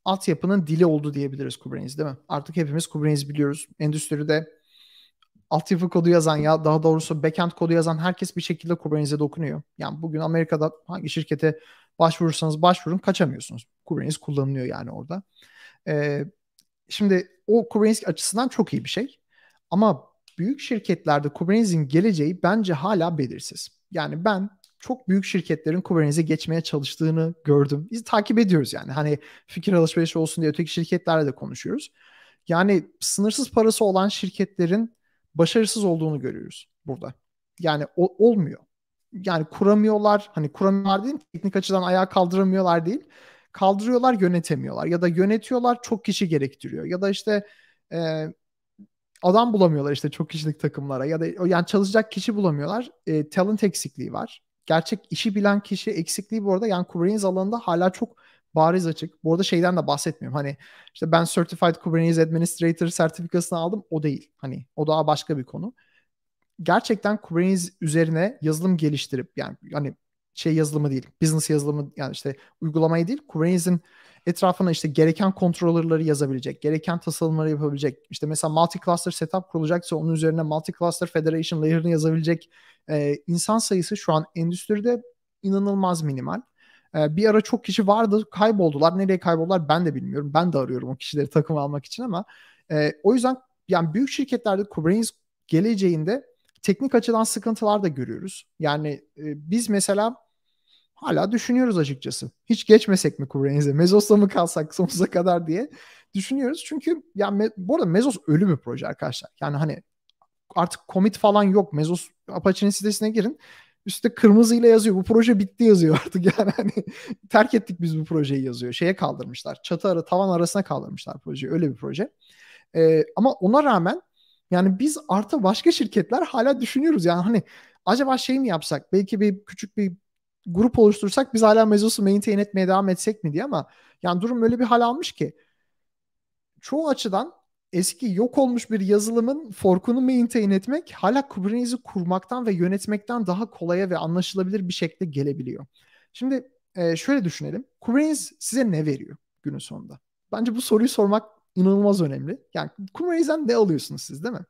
altyapının dili oldu diyebiliriz Kubernetes değil mi? Artık hepimiz Kubernetes biliyoruz. Endüstride altyapı kodu yazan ya daha doğrusu backend kodu yazan herkes bir şekilde Kubernetes'e dokunuyor. Yani bugün Amerika'da hangi şirkete başvurursanız başvurun kaçamıyorsunuz. Kubernetes kullanılıyor yani orada. Ee, şimdi o Kubernetes açısından çok iyi bir şey. Ama büyük şirketlerde Kubernetes'in geleceği bence hala belirsiz. Yani ben çok büyük şirketlerin Kubernetes'e geçmeye çalıştığını gördüm. Biz takip ediyoruz yani. Hani fikir alışverişi olsun diye öteki şirketlerle de konuşuyoruz. Yani sınırsız parası olan şirketlerin başarısız olduğunu görüyoruz burada. Yani o, olmuyor. Yani kuramıyorlar. Hani kuramıyorlar değil teknik açıdan ayağa kaldıramıyorlar değil. Kaldırıyorlar yönetemiyorlar. Ya da yönetiyorlar çok kişi gerektiriyor. Ya da işte e, adam bulamıyorlar işte çok kişilik takımlara. Ya da yani çalışacak kişi bulamıyorlar. E, talent eksikliği var gerçek işi bilen kişi eksikliği bu arada yani Kubernetes alanında hala çok bariz açık. Bu arada şeyden de bahsetmiyorum. Hani işte ben Certified Kubernetes Administrator sertifikasını aldım. O değil. Hani o daha başka bir konu. Gerçekten Kubernetes üzerine yazılım geliştirip yani hani şey yazılımı değil. Business yazılımı yani işte uygulamayı değil. Kubernetes'in etrafına işte gereken controller'ları yazabilecek, gereken tasarımları yapabilecek. İşte mesela multi-cluster setup kurulacaksa onun üzerine multi-cluster federation layer'ını yazabilecek e, insan sayısı şu an endüstride inanılmaz minimal. E, bir ara çok kişi vardı, kayboldular. Nereye kayboldular ben de bilmiyorum. Ben de arıyorum o kişileri takım almak için ama e, o yüzden yani büyük şirketlerde Kubernetes geleceğinde teknik açıdan sıkıntılar da görüyoruz. Yani e, biz mesela hala düşünüyoruz açıkçası. Hiç geçmesek mi Kubernetes'e? Mezos'la mı kalsak sonsuza kadar diye düşünüyoruz. Çünkü yani bu arada Mezos ölü bir proje arkadaşlar. Yani hani artık commit falan yok. Mezos Apache'nin sitesine girin. Üstte kırmızıyla yazıyor. Bu proje bitti yazıyor artık yani hani terk ettik biz bu projeyi yazıyor. Şeye kaldırmışlar. Çatı ara tavan arasına kaldırmışlar projeyi. Öyle bir proje. Ee, ama ona rağmen yani biz artı başka şirketler hala düşünüyoruz. Yani hani acaba şey mi yapsak? Belki bir küçük bir grup oluştursak biz hala Mezos'u maintain etmeye devam etsek mi diye ama yani durum öyle bir hal almış ki çoğu açıdan eski yok olmuş bir yazılımın forkunu maintain etmek hala Kubernetes'i kurmaktan ve yönetmekten daha kolaya ve anlaşılabilir bir şekilde gelebiliyor. Şimdi e, şöyle düşünelim. Kubernetes size ne veriyor günün sonunda? Bence bu soruyu sormak inanılmaz önemli. Yani Kubernetes'den ne alıyorsunuz siz değil mi?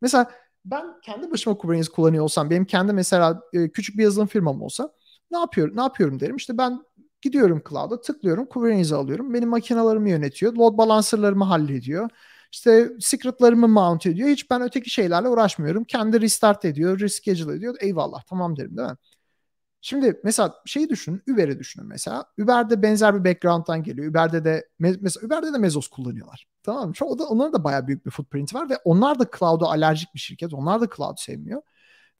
Mesela ben kendi başıma Kubernetes kullanıyor olsam, benim kendi mesela e, küçük bir yazılım firmam olsa ne yapıyorum? Ne yapıyorum derim. İşte ben gidiyorum cloud'a, tıklıyorum, Kubernetes'i alıyorum. Benim makinalarımı yönetiyor, load balancerlarımı hallediyor. İşte secretlarımı mount ediyor. Hiç ben öteki şeylerle uğraşmıyorum. Kendi restart ediyor, reschedule ediyor. Eyvallah tamam derim değil mi? Şimdi mesela şeyi düşünün, Uber'i düşünün mesela. Uber'de benzer bir background'dan geliyor. Uber'de de mesela Uber'de de Mezos kullanıyorlar. Tamam mı? Çok, da, onların da bayağı büyük bir footprint var ve onlar da cloud'a alerjik bir şirket. Onlar da cloud sevmiyor.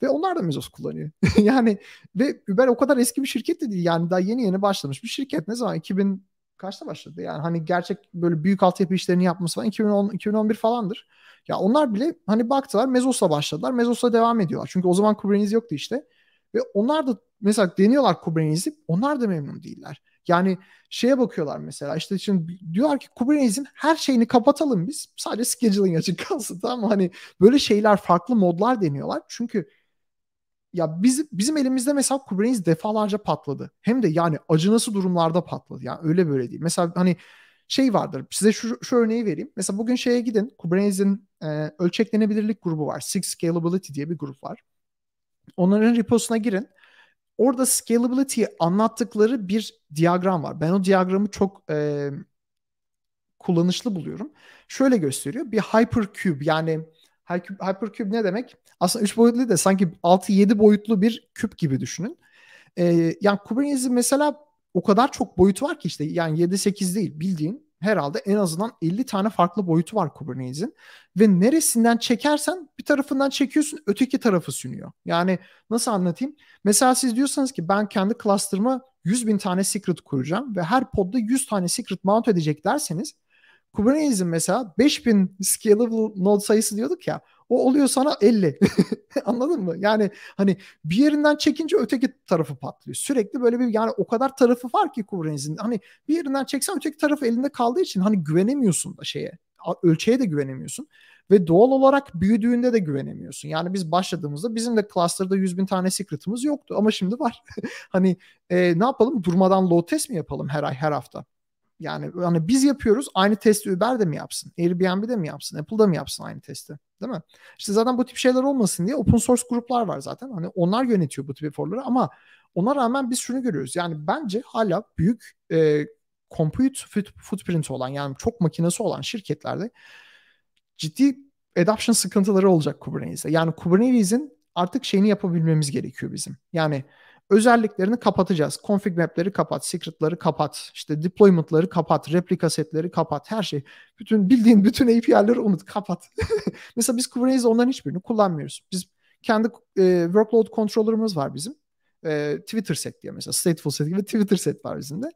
Ve onlar da Mezos kullanıyor. yani ve Uber o kadar eski bir şirket de değil. Yani daha yeni yeni başlamış bir şirket. Ne zaman? 2000 kaçta başladı? Yani hani gerçek böyle büyük altyapı işlerini yapması falan 2010 2011 falandır. Ya onlar bile hani baktılar Mezos'la başladılar. Mezos'la devam ediyorlar. Çünkü o zaman Kubernetes yoktu işte. Ve onlar da mesela deniyorlar Kubernetes'i onlar da memnun değiller. Yani şeye bakıyorlar mesela işte şimdi diyorlar ki Kubernetes'in her şeyini kapatalım biz. Sadece scheduling açık kalsın tamam mı? Hani böyle şeyler farklı modlar deniyorlar. Çünkü ya biz, bizim elimizde mesela Kubernetes defalarca patladı. Hem de yani acınası durumlarda patladı. Yani öyle böyle değil. Mesela hani şey vardır. Size şu, şu örneği vereyim. Mesela bugün şeye gidin. Kubernetes'in e, ölçeklenebilirlik grubu var. Six Scalability diye bir grup var. Onların reposuna girin. Orada scalability'yi anlattıkları bir diyagram var. Ben o diyagramı çok e, kullanışlı buluyorum. Şöyle gösteriyor. Bir hypercube yani hypercube ne demek? Aslında 3 boyutlu de sanki 6-7 boyutlu bir küp gibi düşünün. Ee, yani Kubernetes'in mesela o kadar çok boyutu var ki işte yani 7-8 değil bildiğin herhalde en azından 50 tane farklı boyutu var Kubernetes'in. Ve neresinden çekersen bir tarafından çekiyorsun öteki tarafı sünüyor. Yani nasıl anlatayım? Mesela siz diyorsanız ki ben kendi cluster'ıma 100 bin tane secret kuracağım ve her podda 100 tane secret mount edecek derseniz Kubernetes'in mesela 5000 scalable node sayısı diyorduk ya o oluyor sana 50. Anladın mı? Yani hani bir yerinden çekince öteki tarafı patlıyor. Sürekli böyle bir yani o kadar tarafı var ki Kubernetes'in. Hani bir yerinden çeksen öteki tarafı elinde kaldığı için hani güvenemiyorsun da şeye. Ölçeğe de güvenemiyorsun. Ve doğal olarak büyüdüğünde de güvenemiyorsun. Yani biz başladığımızda bizim de cluster'da 100 bin tane secret'ımız yoktu. Ama şimdi var. hani e, ne yapalım? Durmadan load test mi yapalım her ay, her hafta? Yani hani biz yapıyoruz. Aynı testi Uber de mi yapsın? Airbnb de mi yapsın? Apple'da mı yapsın aynı testi? Değil mi? İşte zaten bu tip şeyler olmasın diye open source gruplar var zaten. Hani onlar yönetiyor bu tip eforları ama ona rağmen biz şunu görüyoruz. Yani bence hala büyük e, compute footprint olan yani çok makinesi olan şirketlerde ciddi adoption sıkıntıları olacak Kubernetes'e. Yani Kubernetes'in artık şeyini yapabilmemiz gerekiyor bizim. Yani özelliklerini kapatacağız. Config map'leri kapat, secret'ları kapat, işte deployment'ları kapat, replika setleri kapat, her şey. Bütün bildiğin bütün API'leri unut, kapat. Mesela biz Kubernetes'de onların hiçbirini kullanmıyoruz. Biz kendi e, workload controller'ımız var bizim. E, Twitter set diye mesela stateful set gibi Twitter set var bizim de.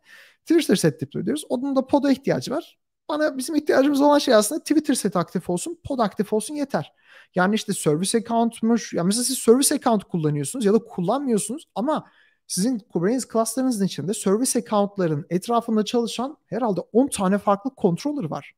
Twitter set deploy ediyoruz. Onun da pod'a ihtiyacı var. Bana bizim ihtiyacımız olan şey aslında Twitter set aktif olsun, pod aktif olsun yeter. Yani işte service account'muş. Ya mesela siz service account kullanıyorsunuz ya da kullanmıyorsunuz ama sizin Kubernetes cluster'ınızın içinde service account'ların etrafında çalışan herhalde 10 tane farklı controller var.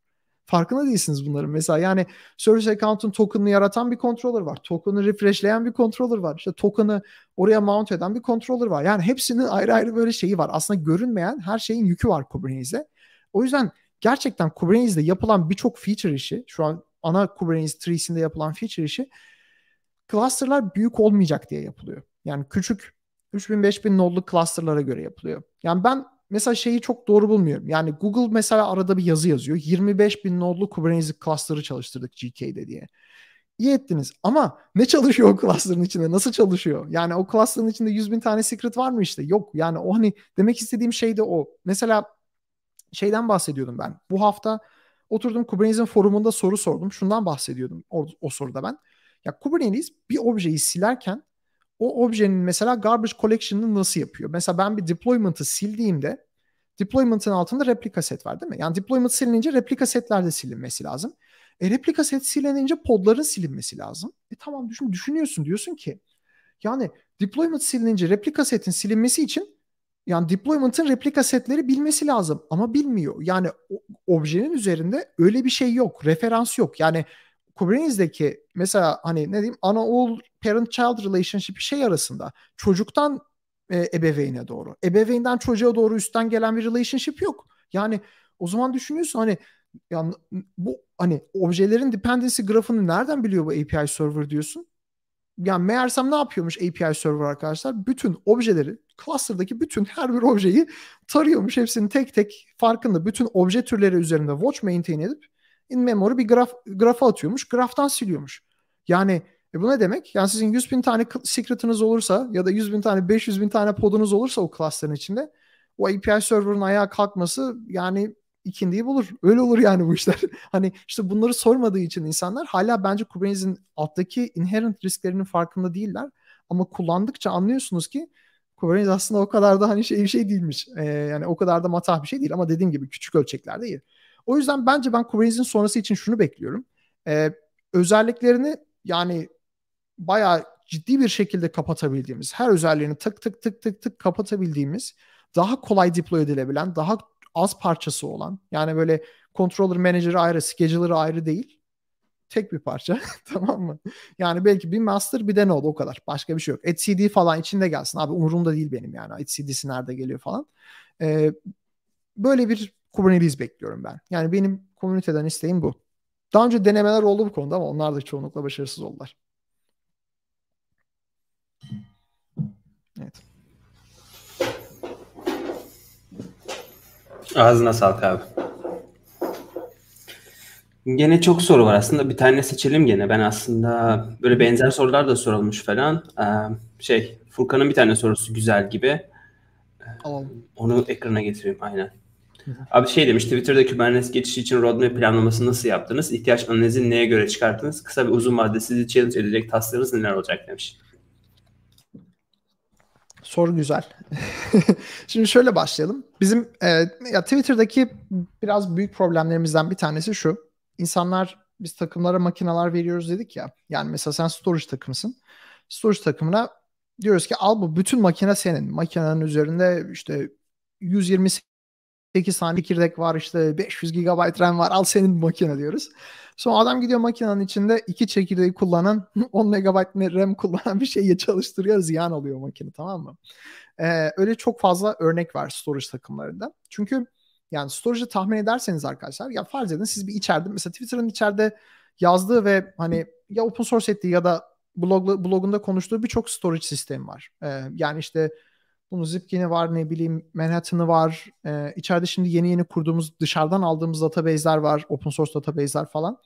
Farkında değilsiniz bunların. Mesela yani service account'un token'ını yaratan bir controller var. Token'ı refreshleyen bir controller var. İşte token'ı oraya mount eden bir controller var. Yani hepsinin ayrı ayrı böyle şeyi var. Aslında görünmeyen her şeyin yükü var Kubernetes'e. O yüzden gerçekten Kubernetes'de yapılan birçok feature işi şu an ana Kubernetes tree'sinde yapılan feature işi clusterlar büyük olmayacak diye yapılıyor. Yani küçük 3000-5000 nodlu clusterlara göre yapılıyor. Yani ben mesela şeyi çok doğru bulmuyorum. Yani Google mesela arada bir yazı yazıyor. 25 bin nodlu Kubernetes cluster'ı çalıştırdık GK'de diye. İyi ettiniz ama ne çalışıyor o cluster'ın içinde? Nasıl çalışıyor? Yani o cluster'ın içinde 100 bin tane secret var mı işte? Yok. Yani o hani demek istediğim şey de o. Mesela şeyden bahsediyordum ben. Bu hafta oturdum Kubernetes'in forumunda soru sordum. Şundan bahsediyordum o, o soruda ben. Ya Kubernetes bir objeyi silerken o objenin mesela garbage collection'ını nasıl yapıyor? Mesela ben bir deployment'ı sildiğimde deployment'ın altında replika set var değil mi? Yani deployment silinince replika setler de silinmesi lazım. E replika set silinince podların silinmesi lazım. E tamam düşün, düşünüyorsun diyorsun ki yani deployment silinince replika setin silinmesi için yani deployment'ın replika setleri bilmesi lazım ama bilmiyor. Yani objenin üzerinde öyle bir şey yok. Referans yok. Yani Kubernetes'deki mesela hani ne diyeyim ana oğul parent child relationship şey arasında çocuktan e, ebeveyne doğru. Ebeveynden çocuğa doğru üstten gelen bir relationship yok. Yani o zaman düşünüyorsun hani yani bu hani objelerin dependency grafını nereden biliyor bu API server diyorsun? Yani meğersem ne yapıyormuş API server arkadaşlar? Bütün objeleri cluster'daki bütün her bir objeyi tarıyormuş. Hepsini tek tek farkında bütün obje türleri üzerinde watch maintain edip in memory bir graf, grafa atıyormuş. Graftan siliyormuş. Yani e bu ne demek? Yani sizin 100 bin tane secret'ınız olursa ya da 100 bin tane 500 bin tane podunuz olursa o cluster'ın içinde o API server'ın ayağa kalkması yani ikindiyi bulur. Öyle olur yani bu işler. hani işte bunları sormadığı için insanlar hala bence Kubernetes'in alttaki inherent risklerinin farkında değiller. Ama kullandıkça anlıyorsunuz ki Kubernetes aslında o kadar da hani şey bir şey değilmiş. Ee, yani o kadar da matah bir şey değil ama dediğim gibi küçük ölçeklerde değil. O yüzden bence ben Kubernetes'in sonrası için şunu bekliyorum. Ee, özelliklerini yani bayağı ciddi bir şekilde kapatabildiğimiz, her özelliğini tık tık tık tık tık kapatabildiğimiz, daha kolay deploy edilebilen, daha az parçası olan, yani böyle controller manager'ı ayrı, scheduler'ı ayrı değil. tek bir parça tamam mı? Yani belki bir master bir de node o kadar. Başka bir şey yok. etcd falan içinde gelsin. Abi umurumda değil benim yani. etcd'si nerede geliyor falan. Ee, böyle bir Kubernetes bekliyorum ben. Yani benim komüniteden isteğim bu. Daha önce denemeler oldu bu konuda ama onlar da çoğunlukla başarısız oldular. Evet. Ağzına sağlık abi. Gene çok soru var aslında. Bir tane seçelim gene. Ben aslında böyle benzer sorular da sorulmuş falan. Ee, şey Furkan'ın bir tane sorusu güzel gibi. Alalım. Onu ekrana getireyim aynen. Abi şey demiş Twitter'da Kubernetes geçişi için roadmap planlamasını nasıl yaptınız? İhtiyaç analizini neye göre çıkarttınız? Kısa ve uzun vadede sizi challenge edecek taslarınız neler olacak demiş. Soru güzel. Şimdi şöyle başlayalım. Bizim e, ya Twitter'daki biraz büyük problemlerimizden bir tanesi şu. İnsanlar biz takımlara makineler veriyoruz dedik ya. Yani mesela sen storage takımısın. Storage takımına diyoruz ki al bu bütün makine senin. Makinenin üzerinde işte 128 tane çekirdek var işte 500 GB RAM var al senin makine diyoruz. Sonra adam gidiyor makinenin içinde iki çekirdeği kullanan 10 MB RAM kullanan bir şeyi çalıştırıyor ziyan oluyor makine tamam mı? Ee, öyle çok fazla örnek var storage takımlarında. Çünkü yani storage'ı tahmin ederseniz arkadaşlar ya farz edin siz bir içeride mesela Twitter'ın içeride yazdığı ve hani ya open source ettiği ya da blog, blogunda konuştuğu birçok storage sistemi var. Ee, yani işte bunun Zipkin'i var ne bileyim Manhattan'ı var. Ee, içeride şimdi yeni yeni kurduğumuz dışarıdan aldığımız database'ler var. Open source database'ler falan.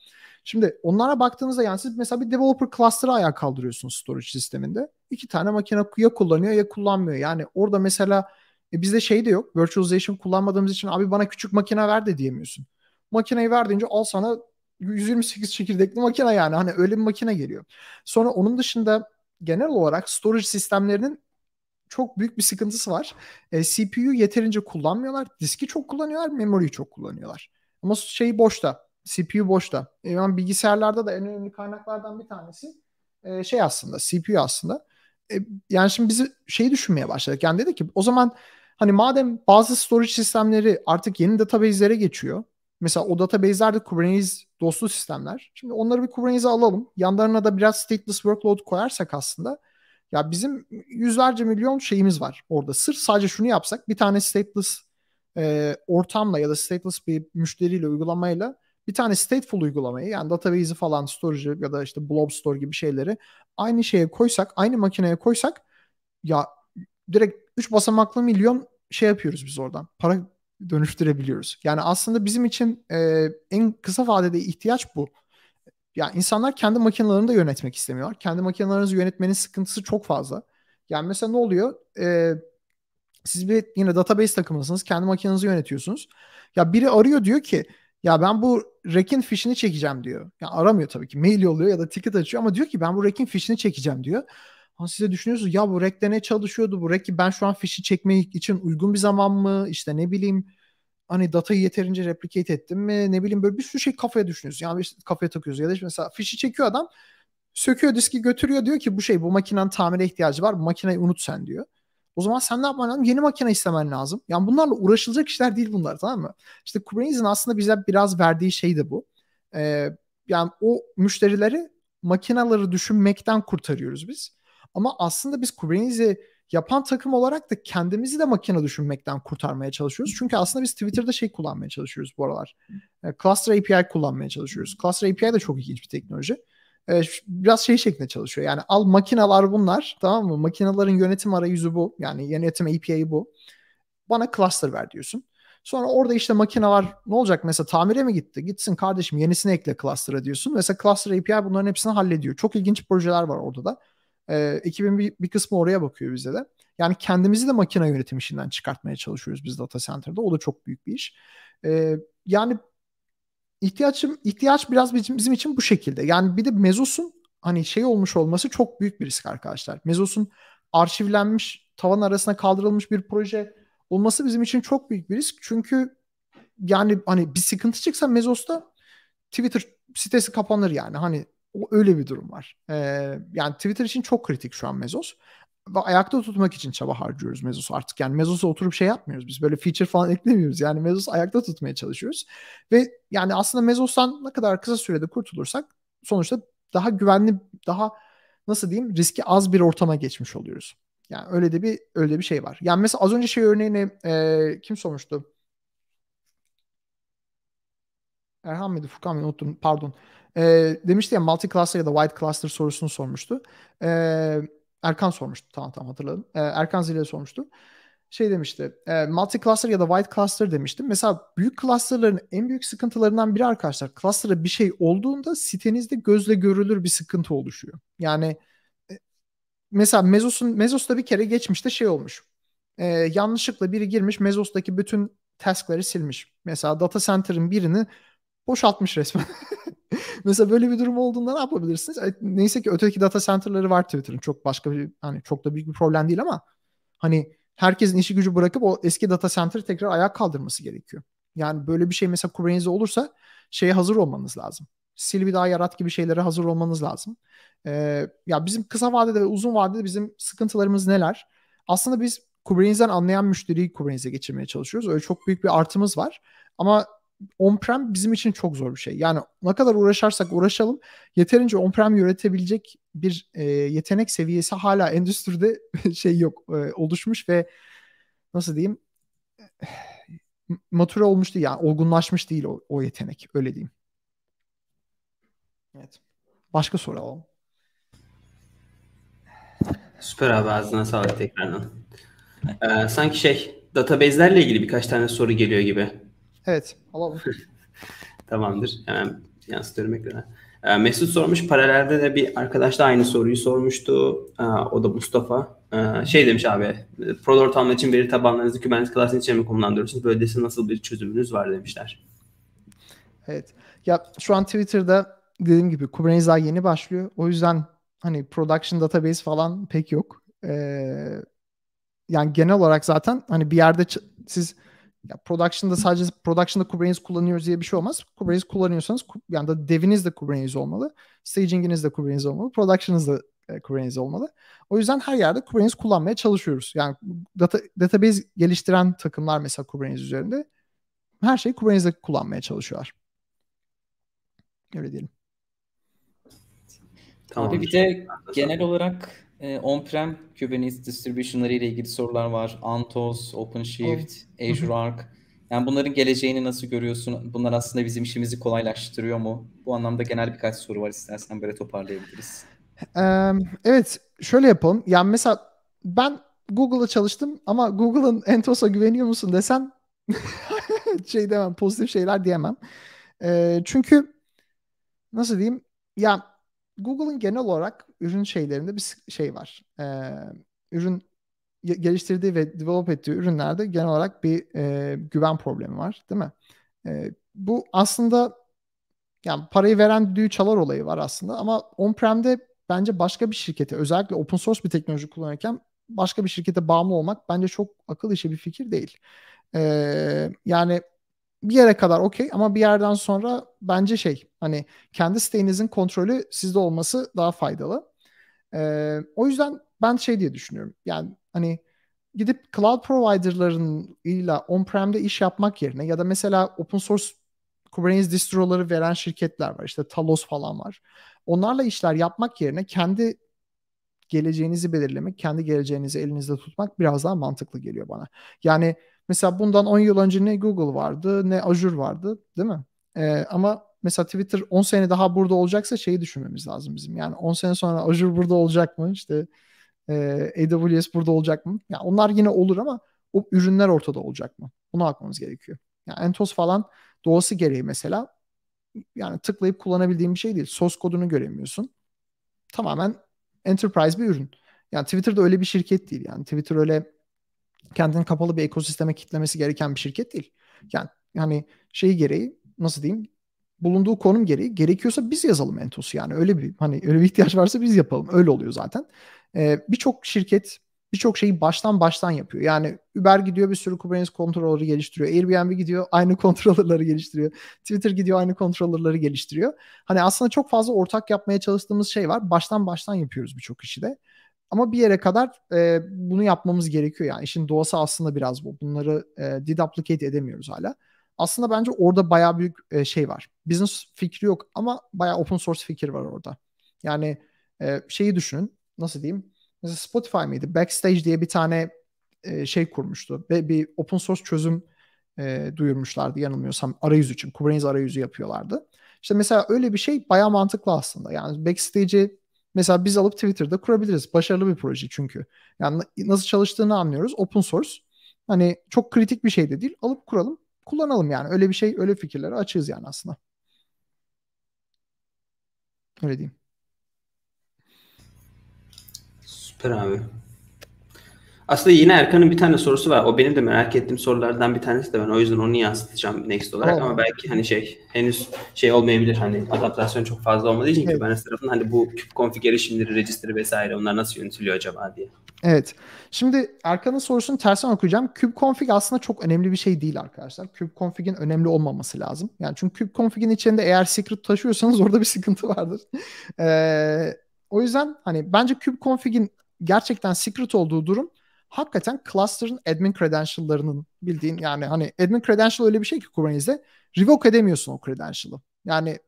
Şimdi onlara baktığınızda yani siz mesela bir developer cluster'ı ayağa kaldırıyorsunuz storage sisteminde. İki tane makine ya kullanıyor ya kullanmıyor. Yani orada mesela e bizde şey de yok. Virtualization kullanmadığımız için abi bana küçük makine ver de diyemiyorsun. Makineyi verdiğince al sana 128 çekirdekli makine yani. Hani öyle bir makine geliyor. Sonra onun dışında genel olarak storage sistemlerinin çok büyük bir sıkıntısı var. E, CPU yeterince kullanmıyorlar. Diski çok kullanıyorlar. Memoriyi çok kullanıyorlar. Ama şey boşta. CPU boşta. E, yani bilgisayarlarda da en önemli kaynaklardan bir tanesi e, şey aslında CPU aslında. E, yani şimdi bizi şeyi düşünmeye başladık. Yani dedi ki o zaman hani madem bazı storage sistemleri artık yeni database'lere geçiyor. Mesela o database'ler de Kubernetes dostu sistemler. Şimdi onları bir Kubernetes'e alalım. Yanlarına da biraz stateless workload koyarsak aslında ya bizim yüzlerce milyon şeyimiz var orada. Sırf sadece şunu yapsak bir tane stateless e, ortamla ya da stateless bir müşteriyle uygulamayla bir tane stateful uygulamayı yani database'i falan storage'ı ya da işte blob store gibi şeyleri aynı şeye koysak, aynı makineye koysak ya direkt 3 basamaklı milyon şey yapıyoruz biz oradan. Para dönüştürebiliyoruz. Yani aslında bizim için e, en kısa vadede ihtiyaç bu. Ya insanlar kendi makinelerini de yönetmek istemiyor. Kendi makinelerinizi yönetmenin sıkıntısı çok fazla. Yani mesela ne oluyor? E, siz bir yine database takımısınız. Kendi makinenizi yönetiyorsunuz. Ya biri arıyor diyor ki ya ben bu Reck'in fişini çekeceğim diyor. Ya aramıyor tabii ki. Mail yolluyor ya da ticket açıyor ama diyor ki ben bu Reck'in fişini çekeceğim diyor. Ama size düşünüyorsunuz ya bu Reck'te ne çalışıyordu? Bu Reck'i ben şu an fişi çekmek için uygun bir zaman mı? İşte ne bileyim hani datayı yeterince replicate ettim mi? Ne bileyim böyle bir sürü şey kafaya düşünüyoruz. Yani işte kafaya takıyoruz. Ya da işte mesela fişi çekiyor adam söküyor diski götürüyor diyor ki bu şey bu makinenin tamire ihtiyacı var. Bu makineyi unut sen diyor. O zaman sen ne yapman lazım? Yeni makine istemen lazım. Yani bunlarla uğraşılacak işler değil bunlar tamam mı? İşte Kubernetes'in aslında bize biraz verdiği şey de bu. Ee, yani o müşterileri makineleri düşünmekten kurtarıyoruz biz. Ama aslında biz Kubernetes'i yapan takım olarak da kendimizi de makine düşünmekten kurtarmaya çalışıyoruz. Çünkü aslında biz Twitter'da şey kullanmaya çalışıyoruz bu aralar. E, Cluster API kullanmaya çalışıyoruz. Cluster API de çok ilginç bir teknoloji. E, biraz şey şeklinde çalışıyor. Yani al makineler bunlar tamam mı? Makinelerin yönetim arayüzü bu. Yani yönetim API'yi bu. Bana cluster ver diyorsun. Sonra orada işte makineler ne olacak mesela tamire mi gitti? Gitsin kardeşim yenisini ekle cluster'a diyorsun. Mesela cluster API bunların hepsini hallediyor. Çok ilginç projeler var orada da. E, ekibin bir, bir kısmı oraya bakıyor bize de. Yani kendimizi de makine yönetim işinden çıkartmaya çalışıyoruz biz data center'da. O da çok büyük bir iş. E, yani ihtiyacım ihtiyaç biraz bizim, bizim için bu şekilde. Yani bir de Mezos'un hani şey olmuş olması çok büyük bir risk arkadaşlar. Mezos'un arşivlenmiş, tavan arasına kaldırılmış bir proje olması bizim için çok büyük bir risk. Çünkü yani hani bir sıkıntı çıksa Mezos'ta Twitter sitesi kapanır yani. Hani o öyle bir durum var. Ee, yani Twitter için çok kritik şu an Mezos. Ve ayakta tutmak için çaba harcıyoruz Mezos'u artık. Yani Mezos'a oturup şey yapmıyoruz. Biz böyle feature falan eklemiyoruz. Yani Mezos'u ayakta tutmaya çalışıyoruz. Ve yani aslında Mezos'tan ne kadar kısa sürede kurtulursak sonuçta daha güvenli, daha nasıl diyeyim riski az bir ortama geçmiş oluyoruz. Yani öyle de bir öyle bir şey var. Yani mesela az önce şey örneğini e, kim sormuştu? Erhan mıydı? Furkan mı? Unuttum. Pardon. E, demişti ya multi cluster ya da white cluster sorusunu sormuştu. E, Erkan sormuştu. Tamam tamam hatırladım. E, Erkan Zile sormuştu. Şey demişti. E, multi cluster ya da white cluster demiştim. Mesela büyük clusterların en büyük sıkıntılarından biri arkadaşlar. Cluster'a bir şey olduğunda sitenizde gözle görülür bir sıkıntı oluşuyor. Yani e, mesela Mezos'un Mezos'ta bir kere geçmişte şey olmuş. E, yanlışlıkla biri girmiş Mezos'taki bütün task'ları silmiş. Mesela data center'ın birini boşaltmış resmen. Mesela böyle bir durum olduğunda ne yapabilirsiniz? Neyse ki öteki data center'ları var Twitter'ın. Çok başka bir hani çok da büyük bir problem değil ama hani herkesin işi gücü bırakıp o eski data center'ı tekrar ayağa kaldırması gerekiyor. Yani böyle bir şey mesela Kubernetes olursa şeye hazır olmanız lazım. Sil bir daha yarat gibi şeylere hazır olmanız lazım. Ee, ya bizim kısa vadede ve uzun vadede bizim sıkıntılarımız neler? Aslında biz Kubernetes'den anlayan müşteriyi Kubernetes'e geçirmeye çalışıyoruz. Öyle çok büyük bir artımız var. Ama on-prem bizim için çok zor bir şey. Yani ne kadar uğraşarsak uğraşalım yeterince on-prem yönetebilecek bir e, yetenek seviyesi hala endüstride şey yok e, oluşmuş ve nasıl diyeyim mature olmuş değil yani olgunlaşmış değil o, o yetenek öyle diyeyim. Evet. Başka soru alalım. Süper abi ağzına sağlık tekrardan. Ee, sanki şey database'lerle ilgili birkaç tane soru geliyor gibi. Evet alalım. Tamamdır. Hemen yansıtıyorum ekrana. Ee, Mesut sormuş. Paralelde de bir arkadaş da aynı soruyu sormuştu. Ee, o da Mustafa. Ee, şey demiş abi. Prod ortamlar için veri tabanlarınızı Kubernetes klasının içine mi kullandırıyorsunuz? Böylesi nasıl bir çözümünüz var demişler. Evet. Ya şu an Twitter'da dediğim gibi Kubernetes daha yeni başlıyor. O yüzden hani production database falan pek yok. Ee, yani genel olarak zaten hani bir yerde siz ya production'da sadece production'da Kubernetes kullanıyoruz diye bir şey olmaz. Kubernetes kullanıyorsanız yani da deviniz de Kubernetes olmalı. Staging'iniz de Kubernetes olmalı. Production'ınız da e, Kubernetes olmalı. O yüzden her yerde Kubernetes kullanmaya çalışıyoruz. Yani data, database geliştiren takımlar mesela Kubernetes üzerinde her şeyi Kubernetes'de kullanmaya çalışıyorlar. Öyle diyelim. Tamam. Abi bir de genel olarak e, on-prem Kubernetes distribution'ları ile ilgili sorular var. Antos, OpenShift, oh. Azure Arc. Yani bunların geleceğini nasıl görüyorsun? Bunlar aslında bizim işimizi kolaylaştırıyor mu? Bu anlamda genel birkaç soru var istersen böyle toparlayabiliriz. Evet, şöyle yapalım. Yani mesela ben Google'da çalıştım ama Google'ın Entos'a güveniyor musun desem şey demem, pozitif şeyler diyemem. Çünkü nasıl diyeyim? Ya Google'ın genel olarak ürün şeylerinde bir şey var. Ee, ürün geliştirdiği ve develop ettiği ürünlerde genel olarak bir e, güven problemi var, değil mi? E, bu aslında yani parayı veren düğü çalar olayı var aslında ama on-prem'de bence başka bir şirkete özellikle open source bir teknoloji kullanırken başka bir şirkete bağımlı olmak bence çok akıl işi bir fikir değil. Ee, yani bir yere kadar okey ama bir yerden sonra bence şey hani kendi siteinizin kontrolü sizde olması daha faydalı. Ee, o yüzden ben şey diye düşünüyorum. Yani hani gidip cloud providerlarıyla on-prem'de iş yapmak yerine ya da mesela open source Kubernetes distroları veren şirketler var. İşte Talos falan var. Onlarla işler yapmak yerine kendi geleceğinizi belirlemek, kendi geleceğinizi elinizde tutmak biraz daha mantıklı geliyor bana. Yani Mesela bundan 10 yıl önce ne Google vardı ne Azure vardı değil mi? Ee, ama mesela Twitter 10 sene daha burada olacaksa şeyi düşünmemiz lazım bizim. Yani 10 sene sonra Azure burada olacak mı? İşte e, AWS burada olacak mı? Yani onlar yine olur ama o ürünler ortada olacak mı? Buna bakmamız gerekiyor. Yani Entos falan doğası gereği mesela yani tıklayıp kullanabildiğim bir şey değil. Source kodunu göremiyorsun. Tamamen enterprise bir ürün. Yani Twitter'da öyle bir şirket değil. Yani Twitter öyle kendini kapalı bir ekosisteme kitlemesi gereken bir şirket değil. Yani yani şey gereği nasıl diyeyim bulunduğu konum gereği gerekiyorsa biz yazalım Entos'u yani öyle bir hani öyle bir ihtiyaç varsa biz yapalım öyle oluyor zaten. Ee, birçok şirket birçok şeyi baştan baştan yapıyor. Yani Uber gidiyor bir sürü Kubernetes kontrolleri geliştiriyor. Airbnb gidiyor aynı kontrolleri geliştiriyor. Twitter gidiyor aynı kontrolleri geliştiriyor. Hani aslında çok fazla ortak yapmaya çalıştığımız şey var. Baştan baştan yapıyoruz birçok işi de. Ama bir yere kadar e, bunu yapmamız gerekiyor yani. işin doğası aslında biraz bu. Bunları e, deduplicate edemiyoruz hala. Aslında bence orada bayağı büyük e, şey var. Business fikri yok ama bayağı open source fikir var orada. Yani e, şeyi düşünün. Nasıl diyeyim? Mesela Spotify mıydı? Backstage diye bir tane e, şey kurmuştu. Ve bir open source çözüm e, duyurmuşlardı yanılmıyorsam arayüz için. Kubernetes arayüzü yapıyorlardı. İşte mesela öyle bir şey bayağı mantıklı aslında. Yani Backstage'i mesela biz alıp Twitter'da kurabiliriz. Başarılı bir proje çünkü. Yani nasıl çalıştığını anlıyoruz. Open source. Hani çok kritik bir şey de değil. Alıp kuralım, kullanalım yani. Öyle bir şey, öyle fikirlere açığız yani aslında. Öyle diyeyim. Süper abi. Aslında yine Erkan'ın bir tane sorusu var. O benim de merak ettiğim sorulardan bir tanesi de ben o yüzden onu yansıtacağım next olarak ama belki hani şey henüz şey olmayabilir hani adaptasyon çok fazla olmadığı için evet. Kubernetes tarafında hani bu config erişimleri, registry vesaire onlar nasıl yönetiliyor acaba diye. Evet. Şimdi Erkan'ın sorusunu tersten okuyacağım. Kubectl aslında çok önemli bir şey değil arkadaşlar. Kubectl'in önemli olmaması lazım. Yani çünkü kubectl'in içinde eğer secret taşıyorsanız orada bir sıkıntı vardır. Ee, o yüzden hani bence kubectl'in gerçekten secret olduğu durum hakikaten cluster'ın admin credential'larının bildiğin yani hani admin credential öyle bir şey ki Kubernete'de revoke edemiyorsun o credential'ı. Yani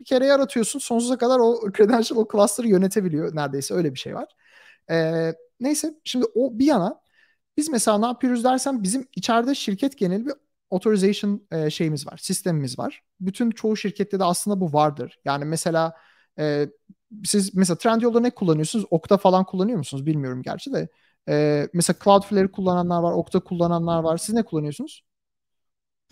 bir kere yaratıyorsun sonsuza kadar o credential o cluster'ı yönetebiliyor neredeyse öyle bir şey var. Ee, neyse şimdi o bir yana biz mesela ne yapıyoruz dersen bizim içeride şirket genel bir authorization e, şeyimiz var, sistemimiz var. Bütün çoğu şirkette de aslında bu vardır. Yani mesela e, siz mesela Trendyol'da ne kullanıyorsunuz? Okta falan kullanıyor musunuz? Bilmiyorum gerçi de. Ee, mesela Cloudflare kullananlar var, Okta kullananlar var. Siz ne kullanıyorsunuz?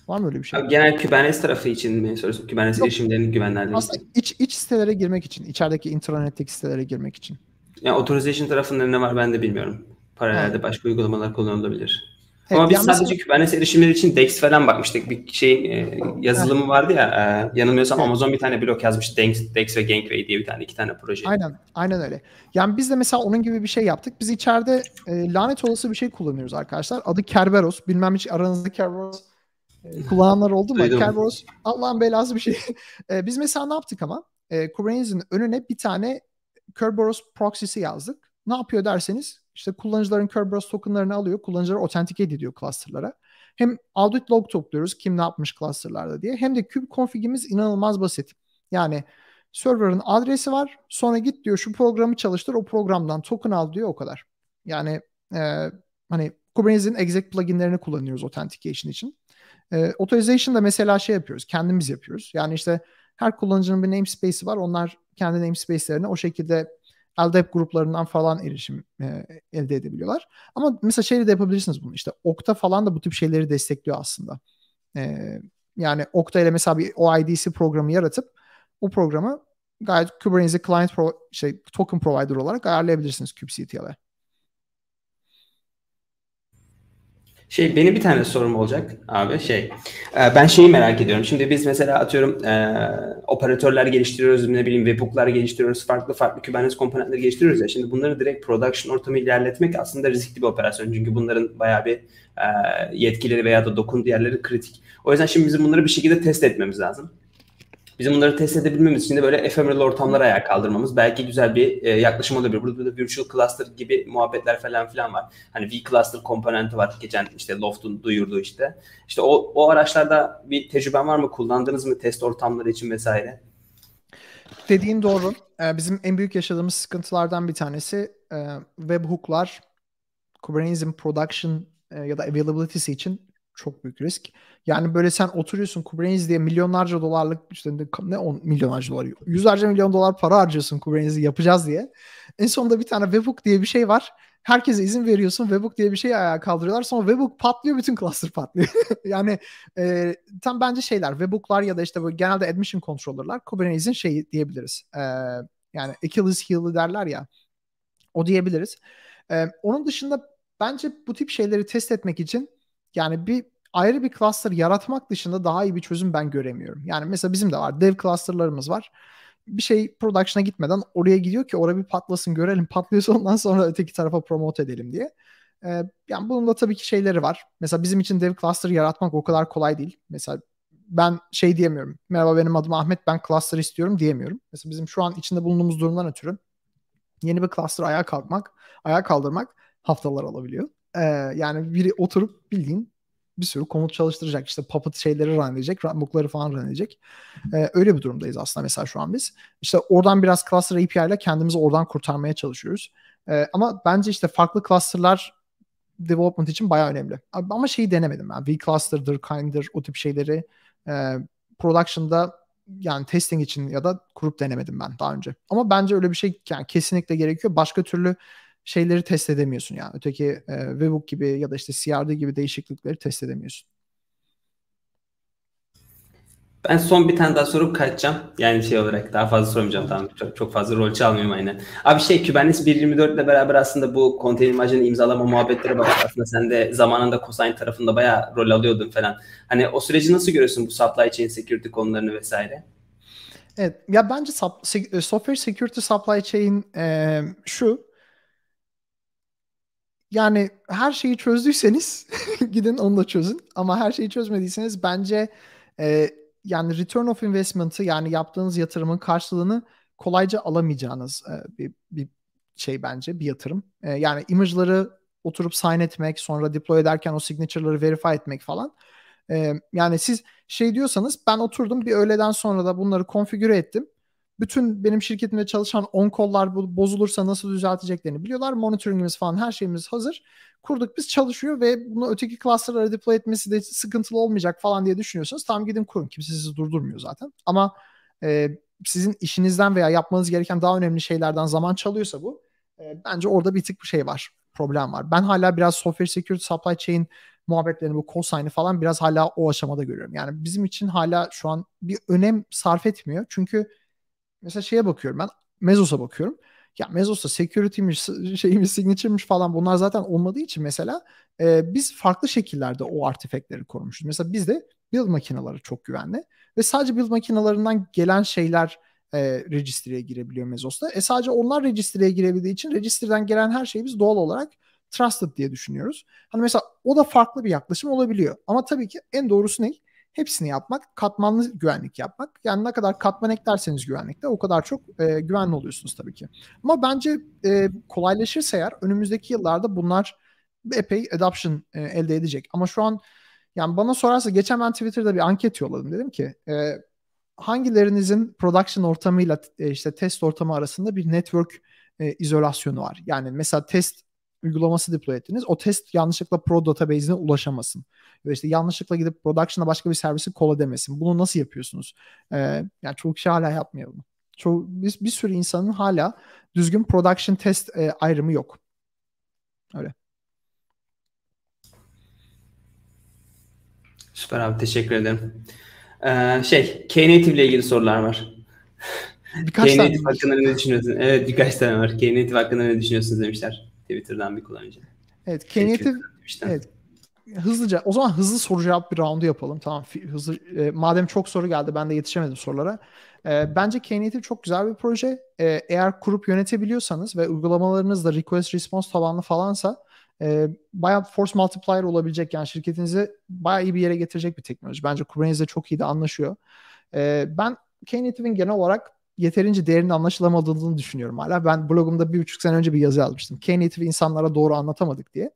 Var mı öyle bir şey? Abi, genel Kubernetes tarafı için mi soruyorsun? Kubernetes Yok. erişimlerini güvenlerden Aslında için. iç, iç sitelere girmek için, içerideki intranetteki sitelere girmek için. Yani authorization tarafında ne var ben de bilmiyorum. Paralelde başka uygulamalar kullanılabilir. Evet, Ama biz sadece mesela... Kubernetes erişimleri için DEX falan bakmıştık. Bir şey e, yazılımı vardı ya e, yanılmıyorsam evet. Amazon bir tane blok yazmış DEX, DEX ve Gangway diye bir tane iki tane proje. Aynen aynen öyle. Yani biz de mesela onun gibi bir şey yaptık. Biz içeride e, lanet olası bir şey kullanıyoruz arkadaşlar. Adı Kerberos. Bilmem hiç aranızda Kerberos e, kullananlar oldu mu? Kerberos Allah'ın belası bir şey. e, biz mesela ne yaptık ama? E, Kubernetes'in önüne bir tane Kerberos proxy'si yazdık. Ne yapıyor derseniz işte kullanıcıların Kerberos tokenlarını alıyor. Kullanıcıları authenticate ediyor cluster'lara. Hem audit log topluyoruz kim ne yapmış cluster'larda diye. Hem de kube config'imiz inanılmaz basit. Yani server'ın adresi var. Sonra git diyor şu programı çalıştır. O programdan token al diyor o kadar. Yani e, hani Kubernetes'in exec pluginlerini kullanıyoruz authentication için. E, authorization da mesela şey yapıyoruz. Kendimiz yapıyoruz. Yani işte her kullanıcının bir namespace'i var. Onlar kendi namespace'lerine o şekilde LDAP gruplarından falan erişim e, elde edebiliyorlar. Ama mesela şeyle de yapabilirsiniz bunu. İşte Okta falan da bu tip şeyleri destekliyor aslında. E, yani Okta ile mesela bir OIDC programı yaratıp o programı gayet Kubernetes'e client pro, şey, token provider olarak ayarlayabilirsiniz kubectl'e. Şey benim bir tane sorum olacak abi şey. E, ben şeyi merak ediyorum. Şimdi biz mesela atıyorum e, operatörler geliştiriyoruz, ne bileyim webhook'lar geliştiriyoruz, farklı farklı Kubernetes komponentleri geliştiriyoruz ya. Şimdi bunları direkt production ortamı ilerletmek aslında riskli bir operasyon. Çünkü bunların bayağı bir e, yetkileri veya da dokun diğerleri kritik. O yüzden şimdi bizim bunları bir şekilde test etmemiz lazım. Bizim bunları test edebilmemiz için de böyle ephemeral ortamlara ayağa kaldırmamız belki güzel bir e, yaklaşım olabilir. Burada da virtual cluster gibi muhabbetler falan filan var. Hani V-cluster komponenti var. Geçen işte Loft'un duyurduğu işte. İşte o, o araçlarda bir tecrüben var mı? Kullandınız mı test ortamları için vesaire? Dediğin doğru. Ee, bizim en büyük yaşadığımız sıkıntılardan bir tanesi e, webhook'lar Kubernetes'in production e, ya da availability'si için çok büyük risk. Yani böyle sen oturuyorsun Kubernetes diye milyonlarca dolarlık işte ne on milyonlarca dolar yüzlerce milyon dolar para harcıyorsun Kubernetes'i yapacağız diye. En sonunda bir tane webhook diye bir şey var. Herkese izin veriyorsun. Webhook diye bir şey ayağa kaldırıyorlar. Sonra webhook patlıyor. Bütün cluster patlıyor. yani e, tam bence şeyler webhooklar ya da işte böyle genelde admission controller'lar Kubernetes'in şeyi diyebiliriz. E, yani Achilles heel'ı derler ya. O diyebiliriz. E, onun dışında bence bu tip şeyleri test etmek için yani bir ayrı bir cluster yaratmak dışında daha iyi bir çözüm ben göremiyorum. Yani mesela bizim de var. Dev clusterlarımız var. Bir şey production'a gitmeden oraya gidiyor ki oraya bir patlasın görelim. Patlıyorsa ondan sonra öteki tarafa promote edelim diye. Ee, yani bunun da tabii ki şeyleri var. Mesela bizim için dev cluster yaratmak o kadar kolay değil. Mesela ben şey diyemiyorum. Merhaba benim adım Ahmet ben cluster istiyorum diyemiyorum. Mesela bizim şu an içinde bulunduğumuz durumdan ötürü yeni bir cluster ayağa kalkmak, ayağa kaldırmak haftalar alabiliyor. Ee, yani biri oturup bildiğin bir sürü komut çalıştıracak. İşte Puppet şeyleri run edecek, runbook'ları falan run edecek. Ee, öyle bir durumdayız aslında mesela şu an biz. İşte oradan biraz cluster API ile kendimizi oradan kurtarmaya çalışıyoruz. Ee, ama bence işte farklı cluster'lar development için bayağı önemli. Ama şeyi denemedim ben. vCluster'dır, Kind'dir o tip şeyleri e, production'da yani testing için ya da kurup denemedim ben daha önce. Ama bence öyle bir şey yani kesinlikle gerekiyor. Başka türlü şeyleri test edemiyorsun yani. Öteki e, Webhook gibi ya da işte CRD gibi değişiklikleri test edemiyorsun. Ben son bir tane daha sorup kaçacağım. Yani şey olarak daha fazla sormayacağım tamam. Çok, çok fazla rol çalmayayım aynen. Abi şey Kubernetes 1.24 ile beraber aslında bu konteyner imajını imzalama muhabbetleri var. Aslında sen de zamanında Cosine tarafında bayağı rol alıyordun falan. Hani o süreci nasıl görüyorsun bu supply chain security konularını vesaire? Evet ya bence e, software security supply chain e, şu yani her şeyi çözdüyseniz gidin onu da çözün. Ama her şeyi çözmediyseniz bence e, yani return of investment'ı yani yaptığınız yatırımın karşılığını kolayca alamayacağınız e, bir, bir şey bence bir yatırım. E, yani image'ları oturup sign etmek sonra deploy ederken o signature'ları verify etmek falan. E, yani siz şey diyorsanız ben oturdum bir öğleden sonra da bunları konfigüre ettim bütün benim şirketimde çalışan on kollar bozulursa nasıl düzelteceklerini biliyorlar. Monitoringimiz falan her şeyimiz hazır. Kurduk biz çalışıyor ve bunu öteki cluster'lara deploy etmesi de sıkıntılı olmayacak falan diye düşünüyorsanız tam gidin kurun. Kimse sizi durdurmuyor zaten. Ama e, sizin işinizden veya yapmanız gereken daha önemli şeylerden zaman çalıyorsa bu e, bence orada bir tık bir şey var. Problem var. Ben hala biraz software security supply chain muhabbetlerini bu cosign'i falan biraz hala o aşamada görüyorum. Yani bizim için hala şu an bir önem sarf etmiyor. Çünkü Mesela şeye bakıyorum ben. Mezos'a bakıyorum. Ya Mezos'ta security'miş, şeymiş, signature'mış falan bunlar zaten olmadığı için mesela e, biz farklı şekillerde o artifactleri korumuşuz. Mesela bizde build makineleri çok güvenli ve sadece build makinalarından gelen şeyler e, register'e girebiliyor Mezos'ta. E sadece onlar register'e girebildiği için register'den gelen her şeyi biz doğal olarak trusted diye düşünüyoruz. Hani mesela o da farklı bir yaklaşım olabiliyor. Ama tabii ki en doğrusu ne? Hepsini yapmak, katmanlı güvenlik yapmak. Yani ne kadar katman eklerseniz güvenlikte o kadar çok e, güvenli oluyorsunuz tabii ki. Ama bence e, kolaylaşırsa eğer önümüzdeki yıllarda bunlar epey adoption e, elde edecek. Ama şu an yani bana sorarsa geçen ben Twitter'da bir anket yolladım. Dedim ki e, hangilerinizin production ortamıyla e, işte test ortamı arasında bir network e, izolasyonu var. Yani mesela test uygulaması deploy ettiniz. O test yanlışlıkla pro database'ine ulaşamasın. Ya işte yanlışlıkla gidip production'a başka bir servisi call edemesin. Bunu nasıl yapıyorsunuz? Ee, yani çok kişi hala yapmıyor bunu. Çok, bir, bir sürü insanın hala düzgün production test e, ayrımı yok. Öyle. Süper abi teşekkür ederim. Ee, şey Knative ile ilgili sorular var. Birkaç Knative hakkında ne düşünüyorsun? Evet birkaç tane var. Knative hakkında ne düşünüyorsunuz demişler. Twitter'dan bir kullanıcı. Evet, Knative evet, hızlıca o zaman hızlı soru cevap bir roundu yapalım. Tamam hızlı e, madem çok soru geldi ben de yetişemedim sorulara. E, bence Knative çok güzel bir proje. E, eğer kurup yönetebiliyorsanız ve uygulamalarınız da request response tabanlı falansa e, bayağı force multiplier olabilecek yani şirketinizi bayağı iyi bir yere getirecek bir teknoloji. Bence Kubernetes çok iyi de anlaşıyor. E, ben Knative'in genel olarak yeterince değerinin anlaşılamadığını düşünüyorum hala. Ben blogumda bir buçuk sene önce bir yazı yazmıştım. Knative insanlara doğru anlatamadık diye.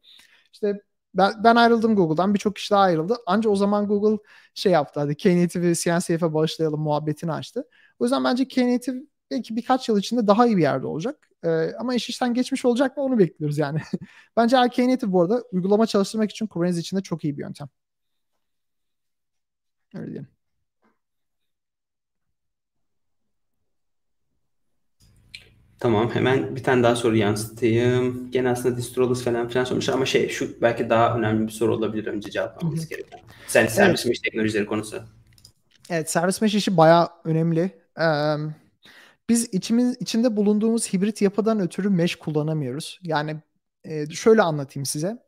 İşte ben, ben ayrıldım Google'dan. Birçok kişi daha ayrıldı. Ancak o zaman Google şey yaptı. Hadi Knative'i CNCF'e bağışlayalım muhabbetini açtı. O yüzden bence Knative belki birkaç yıl içinde daha iyi bir yerde olacak. Ee, ama iş işten geçmiş olacak mı onu bekliyoruz yani. bence Knative bu arada uygulama çalıştırmak için Kubernetes için de çok iyi bir yöntem. Öyle diyelim. Tamam hemen bir tane daha soru yansıtayım. Gene aslında distrolus falan filan sormuşlar ama şey şu belki daha önemli bir soru olabilir önce cevaplamamız gereken. Sen servis mesh teknolojileri konusu. Evet servis mesh işi bayağı önemli. Ee, biz içimiz içinde bulunduğumuz hibrit yapıdan ötürü mesh kullanamıyoruz. Yani e, şöyle anlatayım size.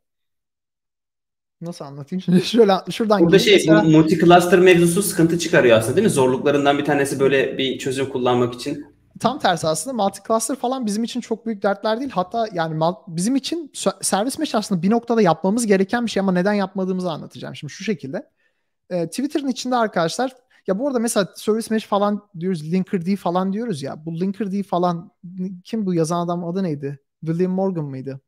Nasıl anlatayım? Şimdi şöyle şuradan Burada şey mesela... multi cluster mevzusu sıkıntı çıkarıyor aslında değil mi? Zorluklarından bir tanesi böyle bir çözüm kullanmak için tam tersi aslında multi-cluster falan bizim için çok büyük dertler değil. Hatta yani bizim için servis mesh aslında bir noktada yapmamız gereken bir şey ama neden yapmadığımızı anlatacağım. Şimdi şu şekilde. E, Twitter'ın içinde arkadaşlar ya bu arada mesela service mesh falan diyoruz, Linkerd falan diyoruz ya. Bu Linkerd falan kim bu yazan adam adı neydi? William Morgan mıydı?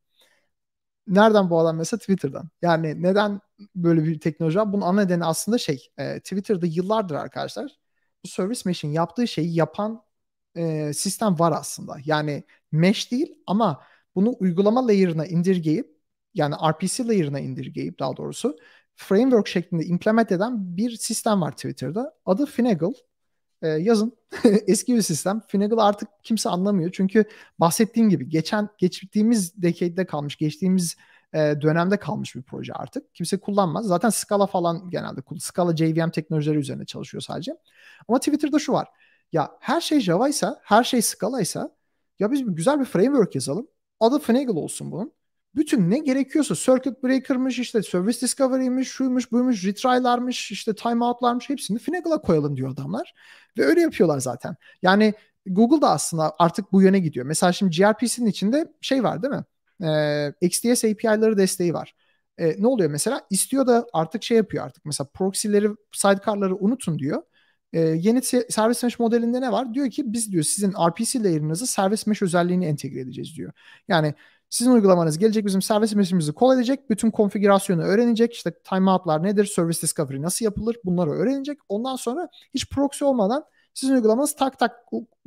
Nereden bu adam mesela Twitter'dan? Yani neden böyle bir teknoloji var? Bunun ana nedeni aslında şey e, Twitter'da yıllardır arkadaşlar bu service mesh'in yaptığı şeyi yapan e, sistem var aslında. Yani mesh değil ama bunu uygulama layer'ına indirgeyip yani RPC layer'ına indirgeyip daha doğrusu framework şeklinde implement eden bir sistem var Twitter'da. Adı Finagle. Ee, yazın. Eski bir sistem. Finagle artık kimse anlamıyor. Çünkü bahsettiğim gibi geçen geçtiğimiz decade'de kalmış, geçtiğimiz e, dönemde kalmış bir proje artık. Kimse kullanmaz. Zaten Scala falan genelde Scala JVM teknolojileri üzerine çalışıyor sadece. Ama Twitter'da şu var. Ya her şey Java ise, her şey Scala ise ya biz bir güzel bir framework yazalım. Adı Finagle olsun bunun bütün ne gerekiyorsa circuit breaker'mış işte service discovery'miş şuymuş buymuş retry'larmış işte timeout'larmış hepsini Finagle'a koyalım diyor adamlar. Ve öyle yapıyorlar zaten. Yani Google da aslında artık bu yöne gidiyor. Mesela şimdi gRPC'nin içinde şey var değil mi? Ee, XDS API'ları desteği var. Ee, ne oluyor mesela? İstiyor da artık şey yapıyor artık. Mesela proxy'leri, sidecar'ları unutun diyor. Ee, yeni service mesh modelinde ne var? Diyor ki biz diyor sizin RPC layer'ınızı service mesh özelliğini entegre edeceğiz diyor. Yani sizin uygulamanız gelecek bizim servis mesajımızı kol edecek. Bütün konfigürasyonu öğrenecek. İşte timeout'lar nedir? Service discovery nasıl yapılır? Bunları öğrenecek. Ondan sonra hiç proxy olmadan sizin uygulamanız tak tak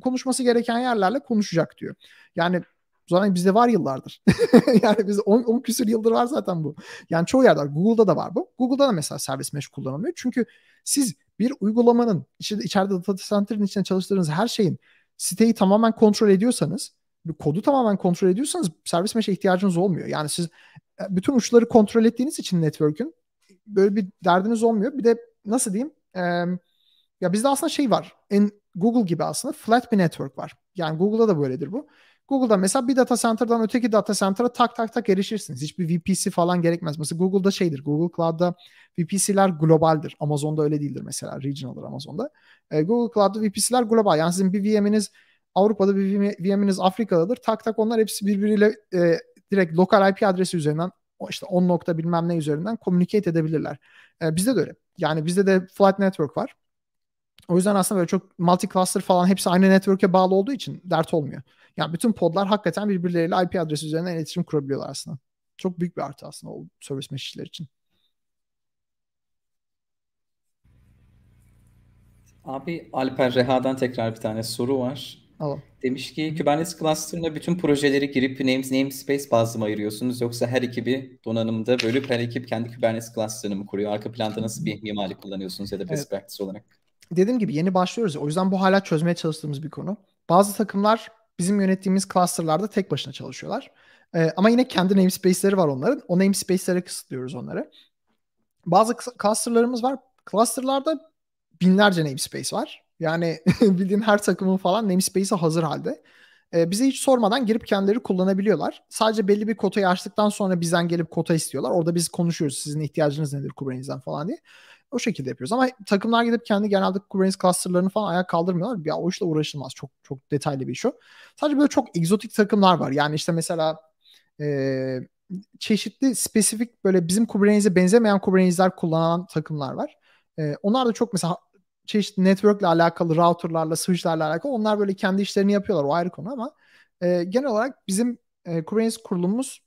konuşması gereken yerlerle konuşacak diyor. Yani zaten bizde var yıllardır. yani bizde 10, 10 küsur yıldır var zaten bu. Yani çoğu yerde var. Google'da da var bu. Google'da da mesela servis mesh kullanılmıyor. Çünkü siz bir uygulamanın içinde, içeride data center'ın içinde çalıştırdığınız her şeyin siteyi tamamen kontrol ediyorsanız kodu tamamen kontrol ediyorsanız servis mesh'e ihtiyacınız olmuyor. Yani siz e, bütün uçları kontrol ettiğiniz için network'ün böyle bir derdiniz olmuyor. Bir de nasıl diyeyim? Ee, ya bizde aslında şey var. En Google gibi aslında flat bir network var. Yani Google'da da böyledir bu. Google'da mesela bir data center'dan öteki data center'a tak tak tak erişirsiniz. Hiçbir VPC falan gerekmez. Mesela Google'da şeydir. Google Cloud'da VPC'ler globaldir. Amazon'da öyle değildir mesela. Regional'dır Amazon'da. Ee, Google Cloud'da VPC'ler global. Yani sizin bir VM'iniz Avrupa'da bir VM'iniz Afrika'dadır. Tak tak onlar hepsi birbiriyle e, direkt lokal IP adresi üzerinden işte 10 nokta bilmem ne üzerinden communicate edebilirler. E, bizde de öyle. Yani bizde de flat network var. O yüzden aslında böyle çok multi cluster falan hepsi aynı network'e bağlı olduğu için dert olmuyor. Yani bütün podlar hakikaten birbirleriyle IP adresi üzerinden iletişim kurabiliyorlar aslında. Çok büyük bir artı aslında o service mesh için. Abi Alper Reha'dan tekrar bir tane soru var. Alalım. Demiş ki Kubernetes Cluster'ına bütün projeleri girip names, namespace bazlı mı ayırıyorsunuz yoksa her ekibi donanımda bölüp her ekip kendi Kubernetes Cluster'ını mı kuruyor? Arka planda nasıl bir mimari kullanıyorsunuz ya da best evet. practice olarak? Dediğim gibi yeni başlıyoruz. O yüzden bu hala çözmeye çalıştığımız bir konu. Bazı takımlar bizim yönettiğimiz cluster'larda tek başına çalışıyorlar. Ee, ama yine kendi namespace'leri var onların. O namespace'lere kısıtlıyoruz onları. Bazı cluster'larımız var. Cluster'larda binlerce namespace var. Yani bildiğin her takımın falan namespace'i hazır halde. Ee, bize hiç sormadan girip kendileri kullanabiliyorlar. Sadece belli bir kotayı açtıktan sonra bizden gelip kota istiyorlar. Orada biz konuşuyoruz sizin ihtiyacınız nedir Kubernetes'den falan diye. O şekilde yapıyoruz. Ama takımlar gidip kendi genelde Kubernetes cluster'larını falan ayağa kaldırmıyorlar. Ya o işle uğraşılmaz. Çok çok detaylı bir iş o. Sadece böyle çok egzotik takımlar var. Yani işte mesela e, çeşitli spesifik böyle bizim Kubernetes'e benzemeyen Kubernetes'ler kullanan takımlar var. E, onlar da çok mesela çeşitli network'le alakalı router'larla, switch'lerle alakalı onlar böyle kendi işlerini yapıyorlar. O ayrı konu ama e, genel olarak bizim e, Kubernetes kurulumumuz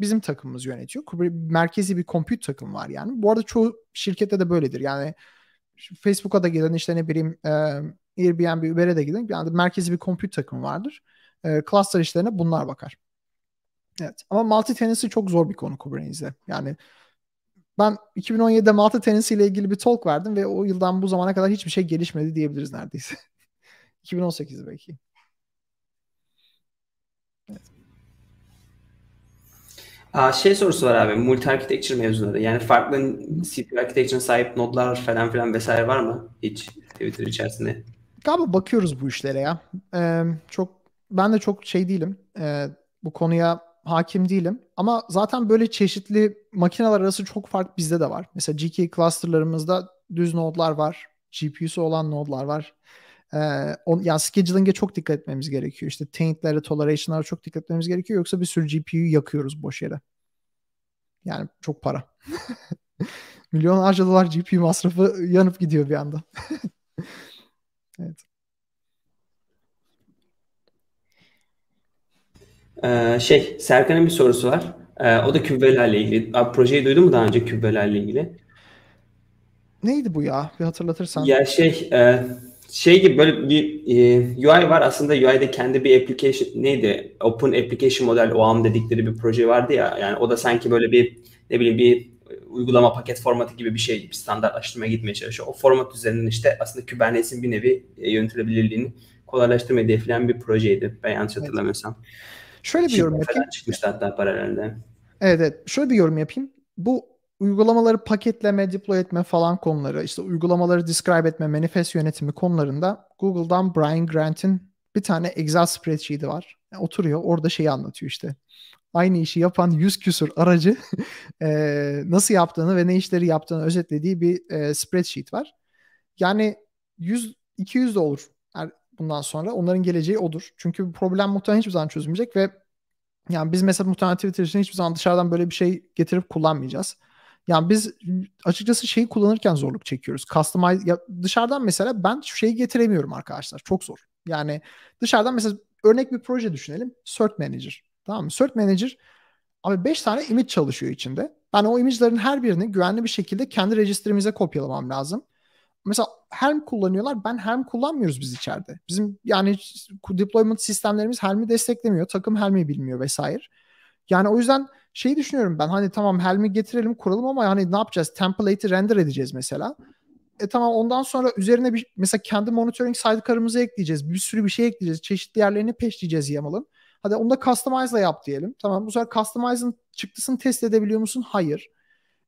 bizim takımımız yönetiyor. Merkezi bir compute takım var yani. Bu arada çoğu şirkette de böyledir. Yani Facebook'a da giden işte ne bileyim e, Airbnb, Uber'e de giden yani merkezi bir compute takım vardır. E, cluster işlerine bunlar bakar. Evet. Ama multi tenancy çok zor bir konu Kubernetes'de. Yani ben 2017'de Malta tenisi ile ilgili bir talk verdim ve o yıldan bu zamana kadar hiçbir şey gelişmedi diyebiliriz neredeyse. 2018 belki. Evet. Aa, şey sorusu var abi, multi architecture mevzuları. Yani farklı CPU architecture'ına sahip nodlar falan filan vesaire var mı hiç Twitter içerisinde? Galiba bakıyoruz bu işlere ya. Ee, çok ben de çok şey değilim. Ee, bu konuya hakim değilim. Ama zaten böyle çeşitli makineler arası çok fark bizde de var. Mesela GK clusterlarımızda düz nodlar var. GPU'su olan nodlar var. Ee, on, yani scheduling'e çok dikkat etmemiz gerekiyor. İşte taintlere, toleration'lara çok dikkat etmemiz gerekiyor. Yoksa bir sürü GPU'yu yakıyoruz boş yere. Yani çok para. Milyonlarca dolar GPU masrafı yanıp gidiyor bir anda. evet. Ee, şey Serkan'ın bir sorusu var. Ee, o da kübbelerle ilgili. Abi, projeyi duydun mu daha önce kübbelerle ilgili? Neydi bu ya? Bir hatırlatırsan. Ya şey e, şey gibi böyle bir e, UI var. Aslında UI'de kendi bir application neydi? Open Application Model OAM dedikleri bir proje vardı ya. Yani o da sanki böyle bir ne bileyim bir uygulama paket formatı gibi bir şey bir standartlaştırmaya gitmeye çalışıyor. O format üzerinden işte aslında Kubernetes'in bir nevi e, yönetilebilirliğini kolaylaştırmayı hedefleyen bir projeydi. Ben yanlış hatırlamıyorsam. Evet. Şöyle bir yorum yapayım. Çıkmıştı hatta paralelde. Evet, evet. Şöyle bir yorum yapayım. Bu uygulamaları paketleme, deploy etme falan konuları, işte uygulamaları describe etme, manifest yönetimi konularında Google'dan Brian Grant'in bir tane Excel spreadsheet'i var. Yani oturuyor orada şeyi anlatıyor işte. Aynı işi yapan 100 küsur aracı e, nasıl yaptığını ve ne işleri yaptığını özetlediği bir e, spreadsheet var. Yani 100 200 de olur bundan sonra. Onların geleceği odur. Çünkü bu problem muhtemelen hiçbir zaman çözülmeyecek ve yani biz mesela muhtemelen Twitter için hiçbir zaman dışarıdan böyle bir şey getirip kullanmayacağız. Yani biz açıkçası şeyi kullanırken zorluk çekiyoruz. Customize ya dışarıdan mesela ben şu şeyi getiremiyorum arkadaşlar. Çok zor. Yani dışarıdan mesela örnek bir proje düşünelim. Search Manager. Tamam mı? Search Manager abi 5 tane image çalışıyor içinde. Ben o image'ların her birini güvenli bir şekilde kendi register'imize kopyalamam lazım. Mesela Helm kullanıyorlar. Ben Helm kullanmıyoruz biz içeride. Bizim yani deployment sistemlerimiz Helm'i desteklemiyor. Takım Helm'i bilmiyor vesaire. Yani o yüzden şeyi düşünüyorum ben hani tamam Helm'i getirelim kuralım ama yani ne yapacağız? Template'i render edeceğiz mesela. E tamam ondan sonra üzerine bir mesela kendi monitoring sidecar'ımızı ekleyeceğiz. Bir sürü bir şey ekleyeceğiz. Çeşitli yerlerini peşleyeceğiz YAML'ın. Hadi onu da customize'la yap diyelim. Tamam bu sefer customize'ın çıktısını test edebiliyor musun? Hayır.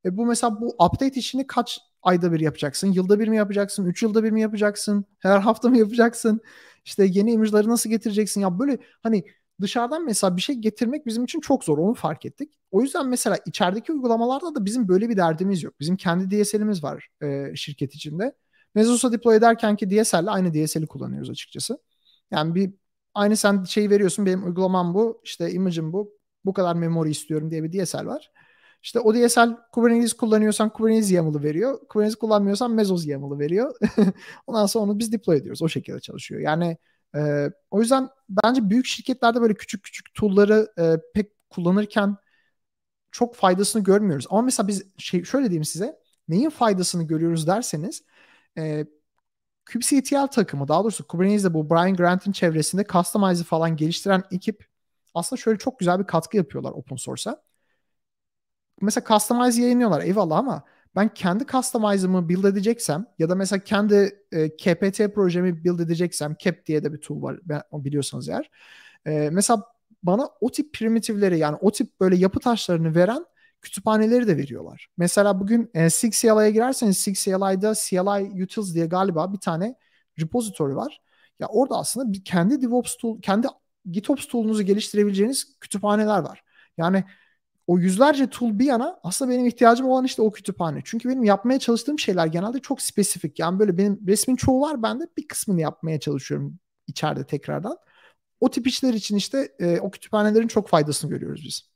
E bu mesela bu update işini kaç ayda bir yapacaksın? Yılda bir mi yapacaksın? Üç yılda bir mi yapacaksın? Her hafta mı yapacaksın? İşte yeni image'ları nasıl getireceksin? Ya böyle hani dışarıdan mesela bir şey getirmek bizim için çok zor. Onu fark ettik. O yüzden mesela içerideki uygulamalarda da bizim böyle bir derdimiz yok. Bizim kendi DSL'imiz var e, şirket içinde. Mezos'a deploy ederken ki DSL'le aynı DSL'i kullanıyoruz açıkçası. Yani bir aynı sen şeyi veriyorsun benim uygulamam bu işte image'im bu bu kadar memory istiyorum diye bir DSL var. İşte o DSL Kubernetes kullanıyorsan Kubernetes YAML'ı veriyor. Kubernetes kullanmıyorsan Mesos YAML'ı veriyor. Ondan sonra onu biz deploy ediyoruz. O şekilde çalışıyor. Yani e, o yüzden bence büyük şirketlerde böyle küçük küçük tool'ları e, pek kullanırken çok faydasını görmüyoruz. Ama mesela biz şey şöyle diyeyim size. Neyin faydasını görüyoruz derseniz e, kubectl takımı daha doğrusu Kubernetes'de bu Brian Grant'in çevresinde Customize'ı falan geliştiren ekip aslında şöyle çok güzel bir katkı yapıyorlar open source'a mesela customize yayınlıyorlar eyvallah ama ben kendi customize'ımı build edeceksem ya da mesela kendi e, KPT projemi build edeceksem Cap diye de bir tool var ben, biliyorsanız eğer. E, mesela bana o tip primitivleri yani o tip böyle yapı taşlarını veren kütüphaneleri de veriyorlar. Mesela bugün e, CLI'ye girerseniz CLI'da CLI Utils diye galiba bir tane repository var. Ya orada aslında bir kendi DevOps tool, kendi GitOps tool'unuzu geliştirebileceğiniz kütüphaneler var. Yani o yüzlerce tool bir yana aslında benim ihtiyacım olan işte o kütüphane. Çünkü benim yapmaya çalıştığım şeyler genelde çok spesifik. Yani böyle benim resmin çoğu var bende bir kısmını yapmaya çalışıyorum içeride tekrardan. O tip işler için işte e, o kütüphanelerin çok faydasını görüyoruz biz.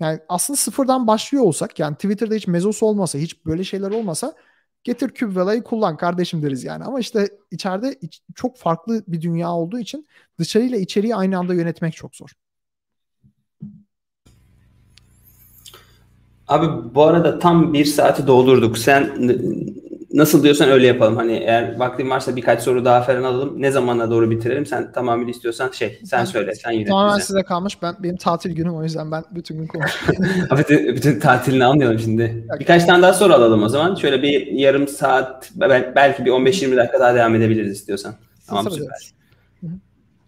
Yani aslında sıfırdan başlıyor olsak yani Twitter'da hiç mezos olmasa hiç böyle şeyler olmasa getir Kubevella'yı kullan kardeşim deriz yani. Ama işte içeride çok farklı bir dünya olduğu için dışarıyla içeriği aynı anda yönetmek çok zor. Abi bu arada tam bir saati doldurduk. Sen nasıl diyorsan öyle yapalım. Hani eğer vaktin varsa birkaç soru daha falan alalım. Ne zamana doğru bitirelim? Sen tamamıyla istiyorsan şey sen söyle sen yine. Tamamen size kalmış. Ben benim tatil günüm o yüzden ben bütün gün konuşuyorum. Abi bütün, bütün tatilini almayalım şimdi. Birkaç tane daha soru alalım o zaman. Şöyle bir yarım saat belki bir 15-20 dakika daha devam edebiliriz istiyorsan. Tamam süper.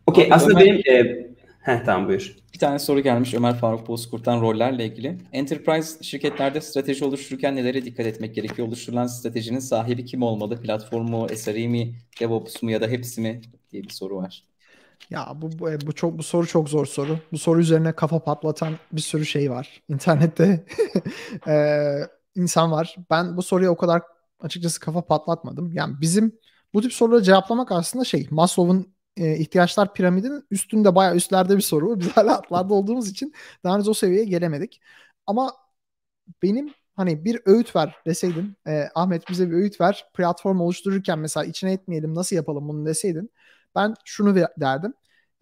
Okey aslında Ömer... benim e, heh, tamam buyur. Bir tane soru gelmiş Ömer Faruk Bozkurt'tan rollerle ilgili. Enterprise şirketlerde strateji oluştururken nelere dikkat etmek gerekiyor? Oluşturulan stratejinin sahibi kim olmalı? Platformu, SRE mi, DevOps mu ya da hepsi mi diye bir soru var. Ya bu, bu, bu çok bu soru çok zor soru. Bu soru üzerine kafa patlatan bir sürü şey var. İnternette ee, insan var. Ben bu soruya o kadar açıkçası kafa patlatmadım. Yani bizim bu tip soruları cevaplamak aslında şey Maslow'un e, ihtiyaçlar piramidinin üstünde bayağı üstlerde bir soru. Biz hala altlarda olduğumuz için daha henüz o seviyeye gelemedik. Ama benim hani bir öğüt ver deseydin e, Ahmet bize bir öğüt ver platform oluştururken mesela içine etmeyelim nasıl yapalım bunu deseydin ben şunu derdim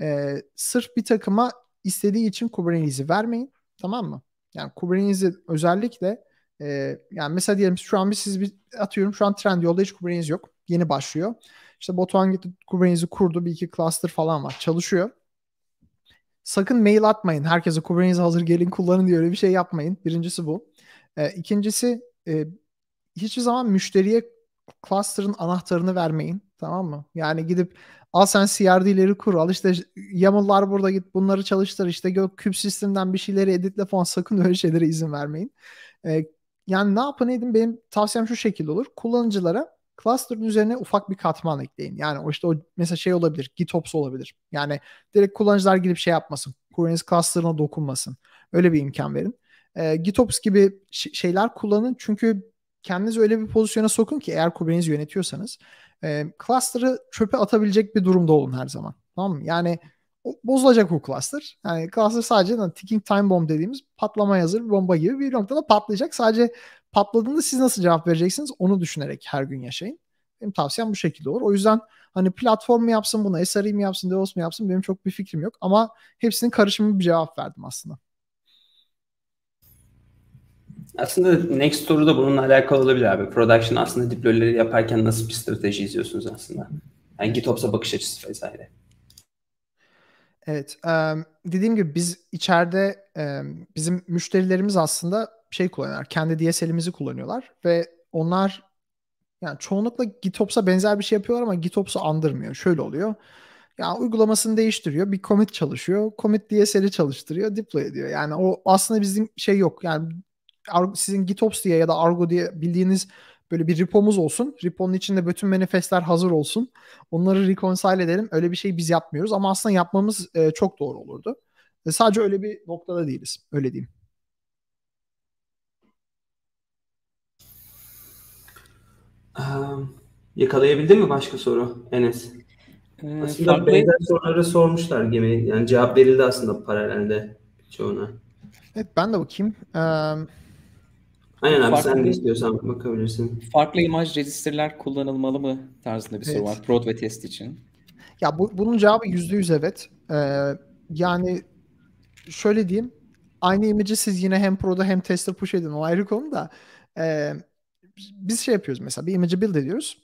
e, sırf bir takıma istediği için Kubernetes'i vermeyin Tamam mı? Yani Kubernetes'i özellikle e, yani mesela diyelim şu an bir siz bir atıyorum şu an Trendyol'da hiç Kubernetes yok. Yeni başlıyor. İşte Batuhan gitti Kubernetes'i kurdu. Bir iki cluster falan var. Çalışıyor. Sakın mail atmayın. Herkese Kubernetes hazır gelin kullanın diye öyle bir şey yapmayın. Birincisi bu. E, ikincisi e, hiçbir zaman müşteriye cluster'ın anahtarını vermeyin. Tamam mı? Yani gidip al sen CRD'leri kur. Al işte YAML'lar burada git bunları çalıştır. İşte gök küp sistemden bir şeyleri editle falan sakın öyle şeylere izin vermeyin. E, yani ne yapın edin benim tavsiyem şu şekilde olur. Kullanıcılara cluster'ın üzerine ufak bir katman ekleyin. Yani o işte o mesela şey olabilir. GitOps olabilir. Yani direkt kullanıcılar gidip şey yapmasın. Kubernetes cluster'ına dokunmasın. Öyle bir imkan verin. E, GitOps gibi şeyler kullanın. Çünkü kendinizi öyle bir pozisyona sokun ki eğer Kubernetes yönetiyorsanız e, cluster'ı çöpe atabilecek bir durumda olun her zaman. Tamam mı? Yani bozulacak o cluster. Yani cluster sadece yani, ticking time bomb dediğimiz patlama hazır bir bomba gibi bir noktada patlayacak. Sadece patladığında siz nasıl cevap vereceksiniz onu düşünerek her gün yaşayın. Benim tavsiyem bu şekilde olur. O yüzden hani platform mu yapsın bunu, SRE mi yapsın, DevOps mu yapsın benim çok bir fikrim yok. Ama hepsinin karışımı bir cevap verdim aslında. Aslında next soru da bununla alakalı olabilir abi. Production aslında deploy'leri yaparken nasıl bir strateji izliyorsunuz aslında? Yani GitOps'a bakış açısı vesaire. Evet. Dediğim gibi biz içeride bizim müşterilerimiz aslında şey kullanıyorlar. Kendi DSL'imizi kullanıyorlar ve onlar yani çoğunlukla GitOps'a benzer bir şey yapıyorlar ama GitOps'u andırmıyor. Şöyle oluyor. Ya uygulamasını değiştiriyor. Bir commit çalışıyor. Commit DSL'i çalıştırıyor. Deploy ediyor. Yani o aslında bizim şey yok. Yani sizin GitOps diye ya da Argo diye bildiğiniz böyle bir repomuz olsun. Reponun içinde bütün manifestler hazır olsun. Onları reconcile edelim. Öyle bir şey biz yapmıyoruz ama aslında yapmamız e, çok doğru olurdu. E, sadece öyle bir noktada değiliz. Öyle diyeyim. Um, yakalayabildin mi başka soru Enes? Ee, aslında farklı... benzer soruları sormuşlar gibi. Yani cevap verildi aslında paralelde çoğuna. Evet ben de bakayım. Um... Aynen abi farklı, sen de istiyorsan bakabilirsin. Farklı imaj registerler kullanılmalı mı tarzında bir evet. soru var. Prod ve test için. Ya bu, bunun cevabı yüzde yüz evet. Ee, yani şöyle diyeyim. Aynı imajı siz yine hem Pro'da hem tester push edin. O ayrı konu da. Ee, biz şey yapıyoruz mesela bir image'i build ediyoruz.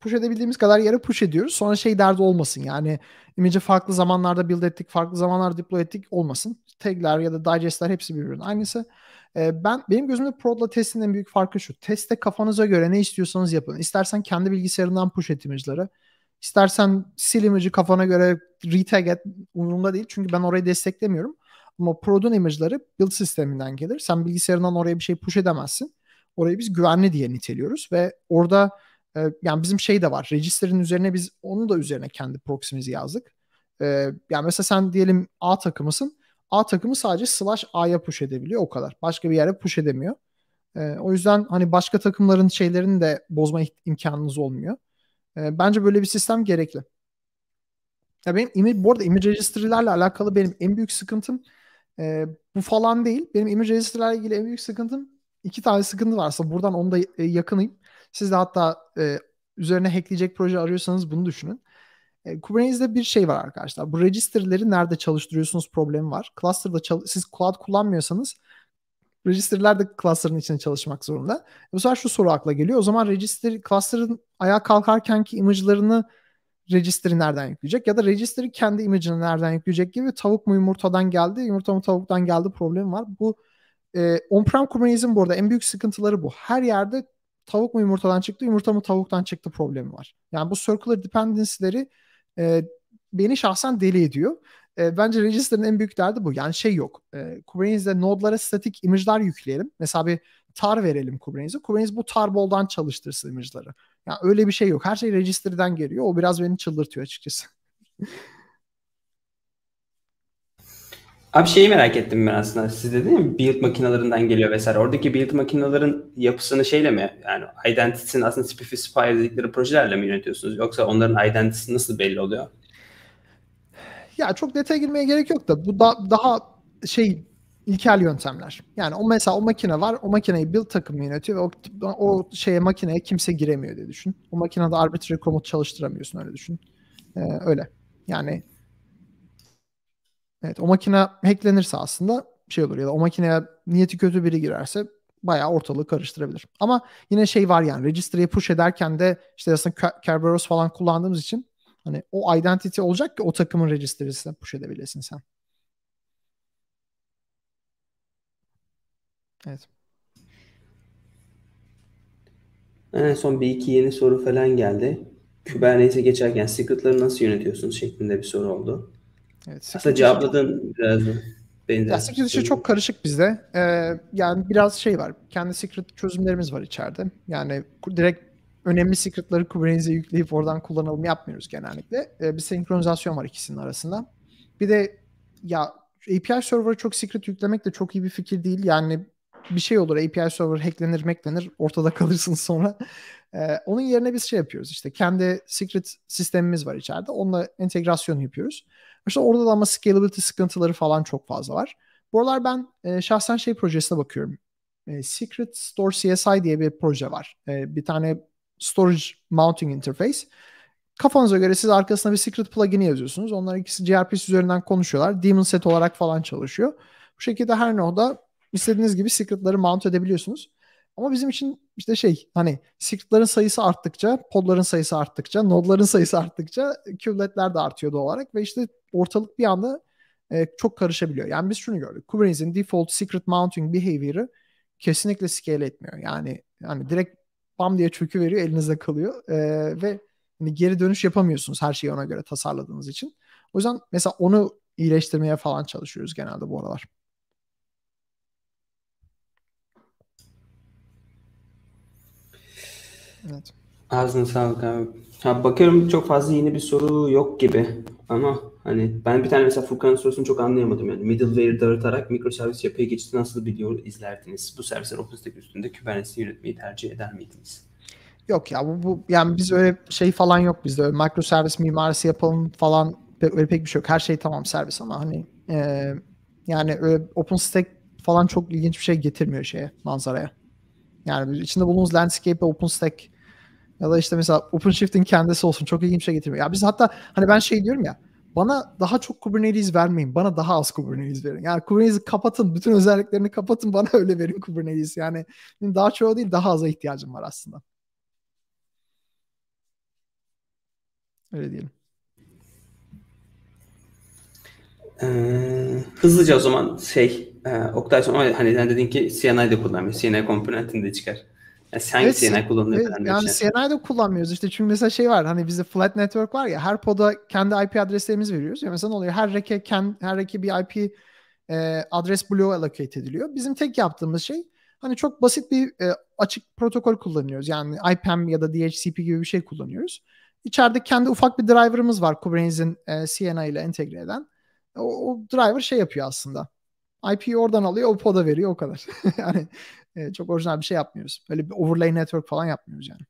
Push edebildiğimiz kadar yere push ediyoruz. Sonra şey derdi olmasın yani image'i farklı zamanlarda build ettik, farklı zamanlarda deploy ettik olmasın. Tagler ya da digest'ler hepsi birbirinin aynısı. Ee, ben benim gözümde Prod'la testin en büyük farkı şu. Teste kafanıza göre ne istiyorsanız yapın. İstersen kendi bilgisayarından push et image'ları. İstersen sil image'i kafana göre retag et umurumda değil. Çünkü ben orayı desteklemiyorum. Ama Prod'un image'ları build sisteminden gelir. Sen bilgisayarından oraya bir şey push edemezsin. Orayı biz güvenli diye niteliyoruz ve orada e, yani bizim şey de var. Register'ın üzerine biz onu da üzerine kendi proxy'mizi yazdık. E, yani mesela sen diyelim A takımısın. A takımı sadece slash A'ya push edebiliyor o kadar. Başka bir yere push edemiyor. E, o yüzden hani başka takımların şeylerini de bozma imkanınız olmuyor. E, bence böyle bir sistem gerekli. Ya benim image, bu arada image registry'lerle alakalı benim en büyük sıkıntım e, bu falan değil. Benim image registry'lerle ilgili en büyük sıkıntım iki tane sıkıntı varsa buradan onu da e, yakınayım. Siz de hatta e, üzerine hackleyecek proje arıyorsanız bunu düşünün. E, Kubernetes'de bir şey var arkadaşlar. Bu register'leri nerede çalıştırıyorsunuz problemi var. Cluster'da çal- siz cloud kullanmıyorsanız register'ler de cluster'ın içinde çalışmak zorunda. E, bu sefer şu soru akla geliyor. O zaman register cluster'ın ayağa kalkarkenki image'larını register'ı nereden yükleyecek ya da register'ı kendi image'ını nereden yükleyecek gibi tavuk mu yumurtadan geldi, yumurta mı tavuktan geldi problemi var. Bu e, on-prem Kubernetes'in bu arada en büyük sıkıntıları bu. Her yerde tavuk mu yumurtadan çıktı, yumurta mı tavuktan çıktı problemi var. Yani bu circular dependency'leri e, beni şahsen deli ediyor. E, bence Register'ın en büyük derdi bu. Yani şey yok. E, Kubernetes'de nodlara statik image'lar yükleyelim. Mesela bir tar verelim Kubernetes'e. Kubernetes bu tarboldan çalıştırsın image'ları. Yani öyle bir şey yok. Her şey Register'dan geliyor. O biraz beni çıldırtıyor açıkçası. Abi şeyi merak ettim ben aslında. Siz dediniz mi build makinalarından geliyor vesaire. Oradaki build makinaların yapısını şeyle mi yani identity'sini aslında specify dedikleri projelerle mi yönetiyorsunuz? Yoksa onların identity'si nasıl belli oluyor? Ya çok detaya girmeye gerek yok da bu da, daha şey ilkel yöntemler. Yani o mesela o makine var. O makineyi build takımı yönetiyor ve o, o şeye makineye kimse giremiyor diye düşün. O makinede arbitrary komut çalıştıramıyorsun öyle düşün. Ee, öyle. Yani Evet o makine hacklenirse aslında şey olur ya da o makineye niyeti kötü biri girerse bayağı ortalığı karıştırabilir. Ama yine şey var yani registry'e push ederken de işte aslında Kerberos falan kullandığımız için hani o identity olacak ki o takımın registry'sine push edebilesin sen. Evet. En son bir iki yeni soru falan geldi. Kubernetes'e geçerken secret'ları nasıl yönetiyorsunuz şeklinde bir soru oldu. Evet, Aslında cevapladın biraz benzer. Ya secret işi çok karışık bizde. Ee, yani biraz şey var. Kendi secret çözümlerimiz var içeride. Yani direkt önemli secret'ları Kubernetes'e yükleyip oradan kullanalım yapmıyoruz genellikle. Ee, bir senkronizasyon var ikisinin arasında. Bir de ya API server'a çok secret yüklemek de çok iyi bir fikir değil. Yani bir şey olur API server hacklenir meklenir ortada kalırsınız sonra. Ee, onun yerine biz şey yapıyoruz işte kendi secret sistemimiz var içeride. Onunla entegrasyon yapıyoruz. İşte orada da ama scalability sıkıntıları falan çok fazla var. Bu aralar ben e, şahsen şey projesine bakıyorum. E, Secret Store CSI diye bir proje var. E, bir tane storage mounting interface. Kafanıza göre siz arkasına bir secret plugin'i yazıyorsunuz. Onlar ikisi gRPC üzerinden konuşuyorlar. Daemon set olarak falan çalışıyor. Bu şekilde her node'a istediğiniz gibi secret'ları mount edebiliyorsunuz. Ama bizim için işte şey hani secret'ların sayısı arttıkça, podların sayısı arttıkça, nodların sayısı arttıkça kubletler de artıyor doğal olarak ve işte ortalık bir anda e, çok karışabiliyor. Yani biz şunu gördük. Kubernetes'in default secret mounting behavior'ı kesinlikle scale etmiyor. Yani yani direkt bam diye çökü veriyor, elinizde kalıyor e, ve hani geri dönüş yapamıyorsunuz her şeyi ona göre tasarladığınız için. O yüzden mesela onu iyileştirmeye falan çalışıyoruz genelde bu aralar. Evet. Ağzına sağlık abi. Ha, bakıyorum çok fazla yeni bir soru yok gibi. Ama hani ben bir tane mesela Furkan'ın sorusunu çok anlayamadım. Yani middleware dağıtarak mikroservis yapıya geçti nasıl video izlerdiniz? Bu servisler OpenStack üstünde Kubernetes'i yönetmeyi tercih eder miydiniz? Yok ya bu, bu yani biz öyle şey falan yok bizde. Öyle mikroservis mimarisi yapalım falan öyle pek bir şey yok. Her şey tamam servis ama hani e, yani öyle OpenStack falan çok ilginç bir şey getirmiyor şeye manzaraya. Yani içinde bulunduğumuz landscape OpenStack ya da işte mesela OpenShift'in kendisi olsun çok ilginç bir şey getirmiyor. Ya biz hatta hani ben şey diyorum ya bana daha çok Kubernetes vermeyin. Bana daha az Kubernetes verin. Yani Kubernetes'i kapatın. Bütün özelliklerini kapatın. Bana öyle verin Kubernetes. Yani daha çoğu değil daha aza ihtiyacım var aslında. Öyle diyelim. Ee, hızlıca o zaman şey e, Oktay sonra hani sen dedin ki CNI'de kullanmıyor. CNI komponentini de çıkar. Yani hangi evet, CNI kullanılıyor? Evet, yani CNI'de kullanmıyoruz. İşte çünkü mesela şey var hani bizde flat network var ya her poda kendi IP adreslerimizi veriyoruz. Ya mesela ne oluyor? Her reke kendi, her reke bir IP e, adres bloğu allocate ediliyor. Bizim tek yaptığımız şey hani çok basit bir e, açık protokol kullanıyoruz. Yani IPAM ya da DHCP gibi bir şey kullanıyoruz. İçeride kendi ufak bir driver'ımız var Kubernetes'in e, CNI ile entegre eden. O, o driver şey yapıyor aslında. IP'yi oradan alıyor, o poda veriyor o kadar. yani e, çok orijinal bir şey yapmıyoruz. Böyle bir overlay network falan yapmıyoruz yani.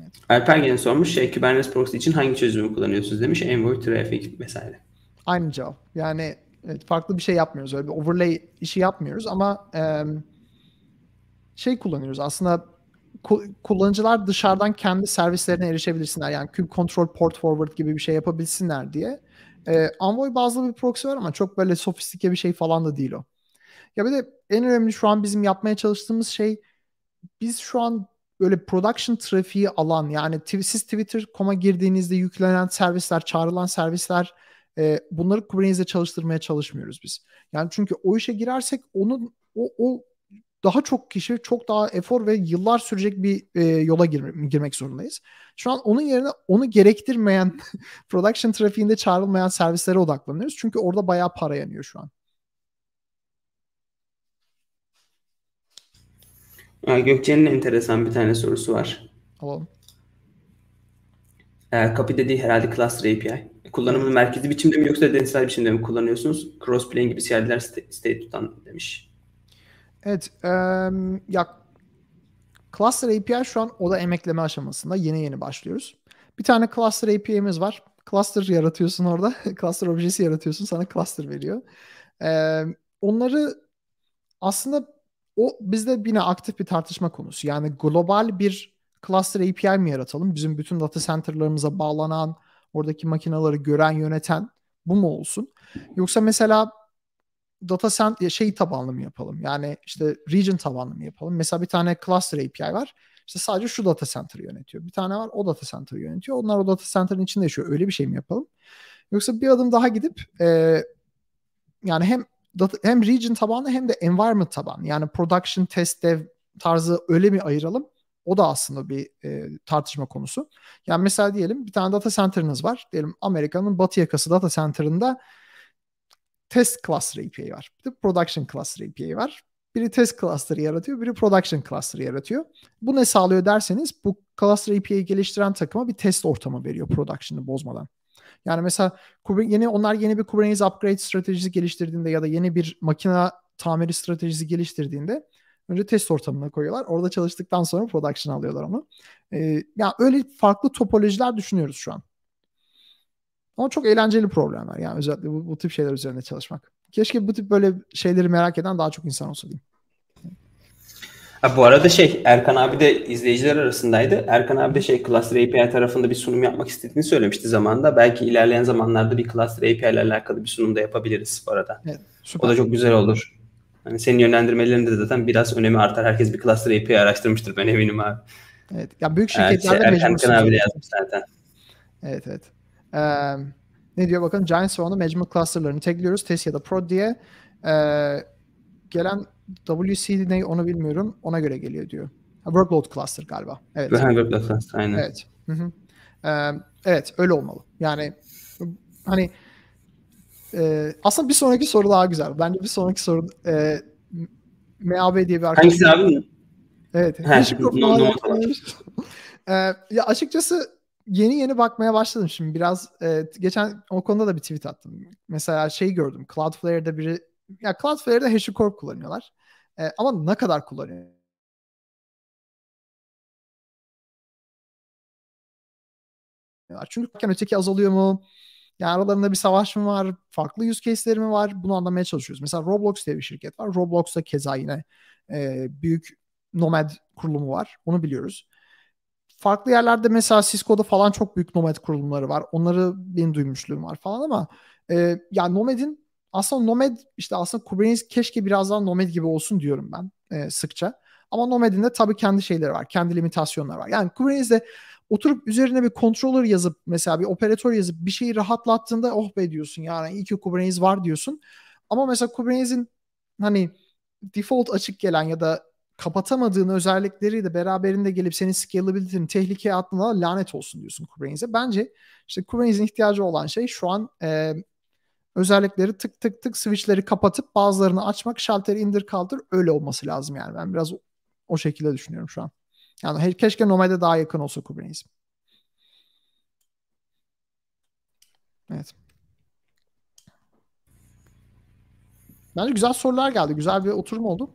Evet. Alper gene sormuş şey Kubernetes proxy için hangi çözümü kullanıyorsunuz demiş. Envoy, Traffic vesaire. Aynı cevap. Yani evet, farklı bir şey yapmıyoruz. Öyle bir overlay işi yapmıyoruz ama e, şey kullanıyoruz. Aslında kullanıcılar dışarıdan kendi servislerine erişebilsinler. Yani kube control port forward gibi bir şey yapabilsinler diye. E, Envoy bazlı bir proxy var ama çok böyle sofistike bir şey falan da değil o. Ya bir de en önemli şu an bizim yapmaya çalıştığımız şey biz şu an böyle production trafiği alan yani siz Twitter.com'a girdiğinizde yüklenen servisler, çağrılan servisler e, bunları Kubernetes'e çalıştırmaya çalışmıyoruz biz. Yani çünkü o işe girersek onun o, o daha çok kişi çok daha efor ve yıllar sürecek bir e, yola gir, girmek zorundayız. Şu an onun yerine onu gerektirmeyen production trafiğinde çağrılmayan servislere odaklanıyoruz. Çünkü orada bayağı para yanıyor şu an. Gökçe'nin enteresan bir tane sorusu var. Alalım. E, copy dediği herhalde cluster API. Kullanımını merkezi biçimde mi yoksa denizsel biçimde mi kullanıyorsunuz? Crossplane gibi CI'ler state tutan demiş. Evet. Um, ya Cluster API şu an o da emekleme aşamasında. Yeni yeni başlıyoruz. Bir tane Cluster API'miz var. Cluster yaratıyorsun orada. cluster objesi yaratıyorsun. Sana cluster veriyor. Ee, onları aslında o bizde yine aktif bir tartışma konusu. Yani global bir cluster API mi yaratalım? Bizim bütün data center'larımıza bağlanan, oradaki makinaları gören, yöneten bu mu olsun? Yoksa mesela data center şey tabanlı mı yapalım? Yani işte region tabanlı mı yapalım? Mesela bir tane cluster API var. İşte sadece şu data center'ı yönetiyor. Bir tane var o data center'ı yönetiyor. Onlar o data center'ın içinde yaşıyor. Öyle bir şey mi yapalım? Yoksa bir adım daha gidip e, yani hem data, hem region tabanlı hem de environment tabanlı. Yani production, test, dev tarzı öyle mi ayıralım? O da aslında bir e, tartışma konusu. Yani mesela diyelim bir tane data center'ınız var. Diyelim Amerika'nın batı yakası data center'ında test cluster API var. Bir de production cluster API var. Biri test cluster yaratıyor, biri production cluster yaratıyor. Bu ne sağlıyor derseniz bu cluster API'yi geliştiren takıma bir test ortamı veriyor production'ı bozmadan. Yani mesela yeni onlar yeni bir Kubernetes upgrade stratejisi geliştirdiğinde ya da yeni bir makine tamiri stratejisi geliştirdiğinde önce test ortamına koyuyorlar. Orada çalıştıktan sonra production alıyorlar onu. Ee, yani öyle farklı topolojiler düşünüyoruz şu an. Ama çok eğlenceli problemler yani özellikle bu, bu tip şeyler üzerinde çalışmak. Keşke bu tip böyle şeyleri merak eden daha çok insan olsa diyeyim. Ha, bu arada şey Erkan abi de izleyiciler arasındaydı. Erkan abi de şey Cluster API tarafında bir sunum yapmak istediğini söylemişti zamanında. Belki ilerleyen zamanlarda bir Cluster API ile alakalı bir sunum da yapabiliriz bu arada. Evet, süper. O da çok güzel olur. Hani senin yönlendirmelerinde de zaten biraz önemi artar. Herkes bir Cluster API araştırmıştır ben eminim abi. Evet. Ya büyük şirketlerde evet, şey, Erkan abi de yazmış zaten. Evet evet. Ee, ne diyor bakın Giant Swarm'da management cluster'larını tekliyoruz. Test ya da prod diye. Ee, gelen WCD ne onu bilmiyorum. Ona göre geliyor diyor. workload cluster galiba. Evet. workload cluster aynen. Evet. Hı hı. Ee, evet öyle olmalı. Yani hani e, aslında bir sonraki soru daha güzel. Bence bir sonraki soru e, MAB diye bir arkadaş. Hangisi abi? Evet. He, no, no, ee, ya açıkçası yeni yeni bakmaya başladım şimdi biraz e, geçen o konuda da bir tweet attım. Mesela şey gördüm Cloudflare'da biri ya Cloudflare'da HashiCorp kullanıyorlar. E, ama ne kadar kullanıyor? Çünkü öteki azalıyor mu? Yani aralarında bir savaş mı var? Farklı use case'leri mi var? Bunu anlamaya çalışıyoruz. Mesela Roblox diye bir şirket var. Roblox'ta keza yine e, büyük Nomad kurulumu var. Onu biliyoruz. Farklı yerlerde mesela Cisco'da falan çok büyük Nomad kurulumları var. Onları benim duymuşluğum var falan ama e, yani Nomad'in aslında Nomad işte aslında Kubernetes keşke biraz daha Nomad gibi olsun diyorum ben e, sıkça. Ama Nomad'in de tabii kendi şeyleri var. Kendi limitasyonları var. Yani Kubernetes'de oturup üzerine bir controller yazıp mesela bir operatör yazıp bir şeyi rahatlattığında oh be diyorsun yani iyi ki Kubernetes var diyorsun. Ama mesela Kubernetes'in hani default açık gelen ya da kapatamadığın özellikleri de beraberinde gelip senin scalability'ni tehlikeye attığında lanet olsun diyorsun Kubernetes'e. Bence işte Kubernetes'in ihtiyacı olan şey şu an e, özellikleri tık tık tık switchleri kapatıp bazılarını açmak, şalteri indir kaldır öyle olması lazım yani. Ben biraz o şekilde düşünüyorum şu an. Yani keşke Nomad'e daha yakın olsa Kubernetes. Evet. Bence güzel sorular geldi. Güzel bir oturum oldu.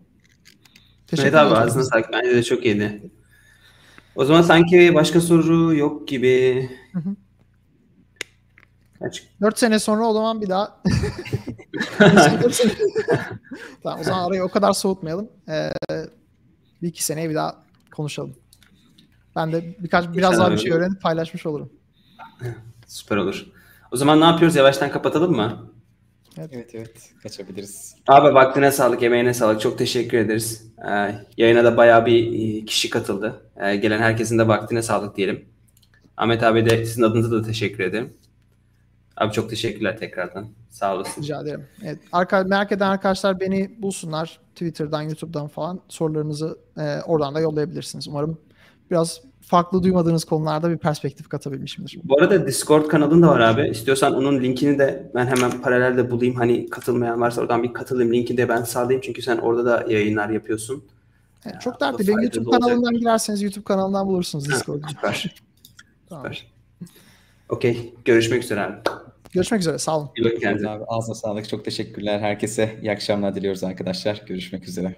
Teşekkür evet abi ağzına sağlık. Bence de çok iyiydi. O zaman sanki başka soru yok gibi. Hı hı. Kaç? 4 sene sonra o zaman bir daha tamam o zaman arayı o kadar soğutmayalım. Ee, bir iki seneye bir daha konuşalım. Ben de birkaç biraz daha bir şey öğrenip paylaşmış olurum. Süper olur. O zaman ne yapıyoruz? Yavaştan kapatalım mı? Evet evet, evet. kaçabiliriz. Abi vaktine sağlık, emeğine sağlık. Çok teşekkür ederiz. Ee, yayına da bayağı bir e, kişi katıldı. Ee, gelen herkesin de vaktine sağlık diyelim. Ahmet abi de sizin adınıza da teşekkür ederim. Abi çok teşekkürler tekrardan. Sağ olasın. Rica ederim. Evet, arka, merak eden arkadaşlar beni bulsunlar. Twitter'dan, YouTube'dan falan sorularınızı e, oradan da yollayabilirsiniz. Umarım biraz farklı duymadığınız konularda bir perspektif katabilmişimdir. Bu arada Discord kanalın da var abi. İstiyorsan onun linkini de ben hemen paralelde bulayım. Hani katılmayan varsa oradan bir katılayım. Linkini de ben sağlayayım. Çünkü sen orada da yayınlar yapıyorsun. Evet, çok dertli. Benim YouTube olacak. kanalından girerseniz YouTube kanalından bulursunuz Discord'u. Süper. tamam. Süper. Okey. Görüşmek üzere abi. Görüşmek üzere. Sağ olun. İyi bakın kendinize. Abi, ağzına sağlık. Çok teşekkürler. Herkese iyi akşamlar diliyoruz arkadaşlar. Görüşmek üzere.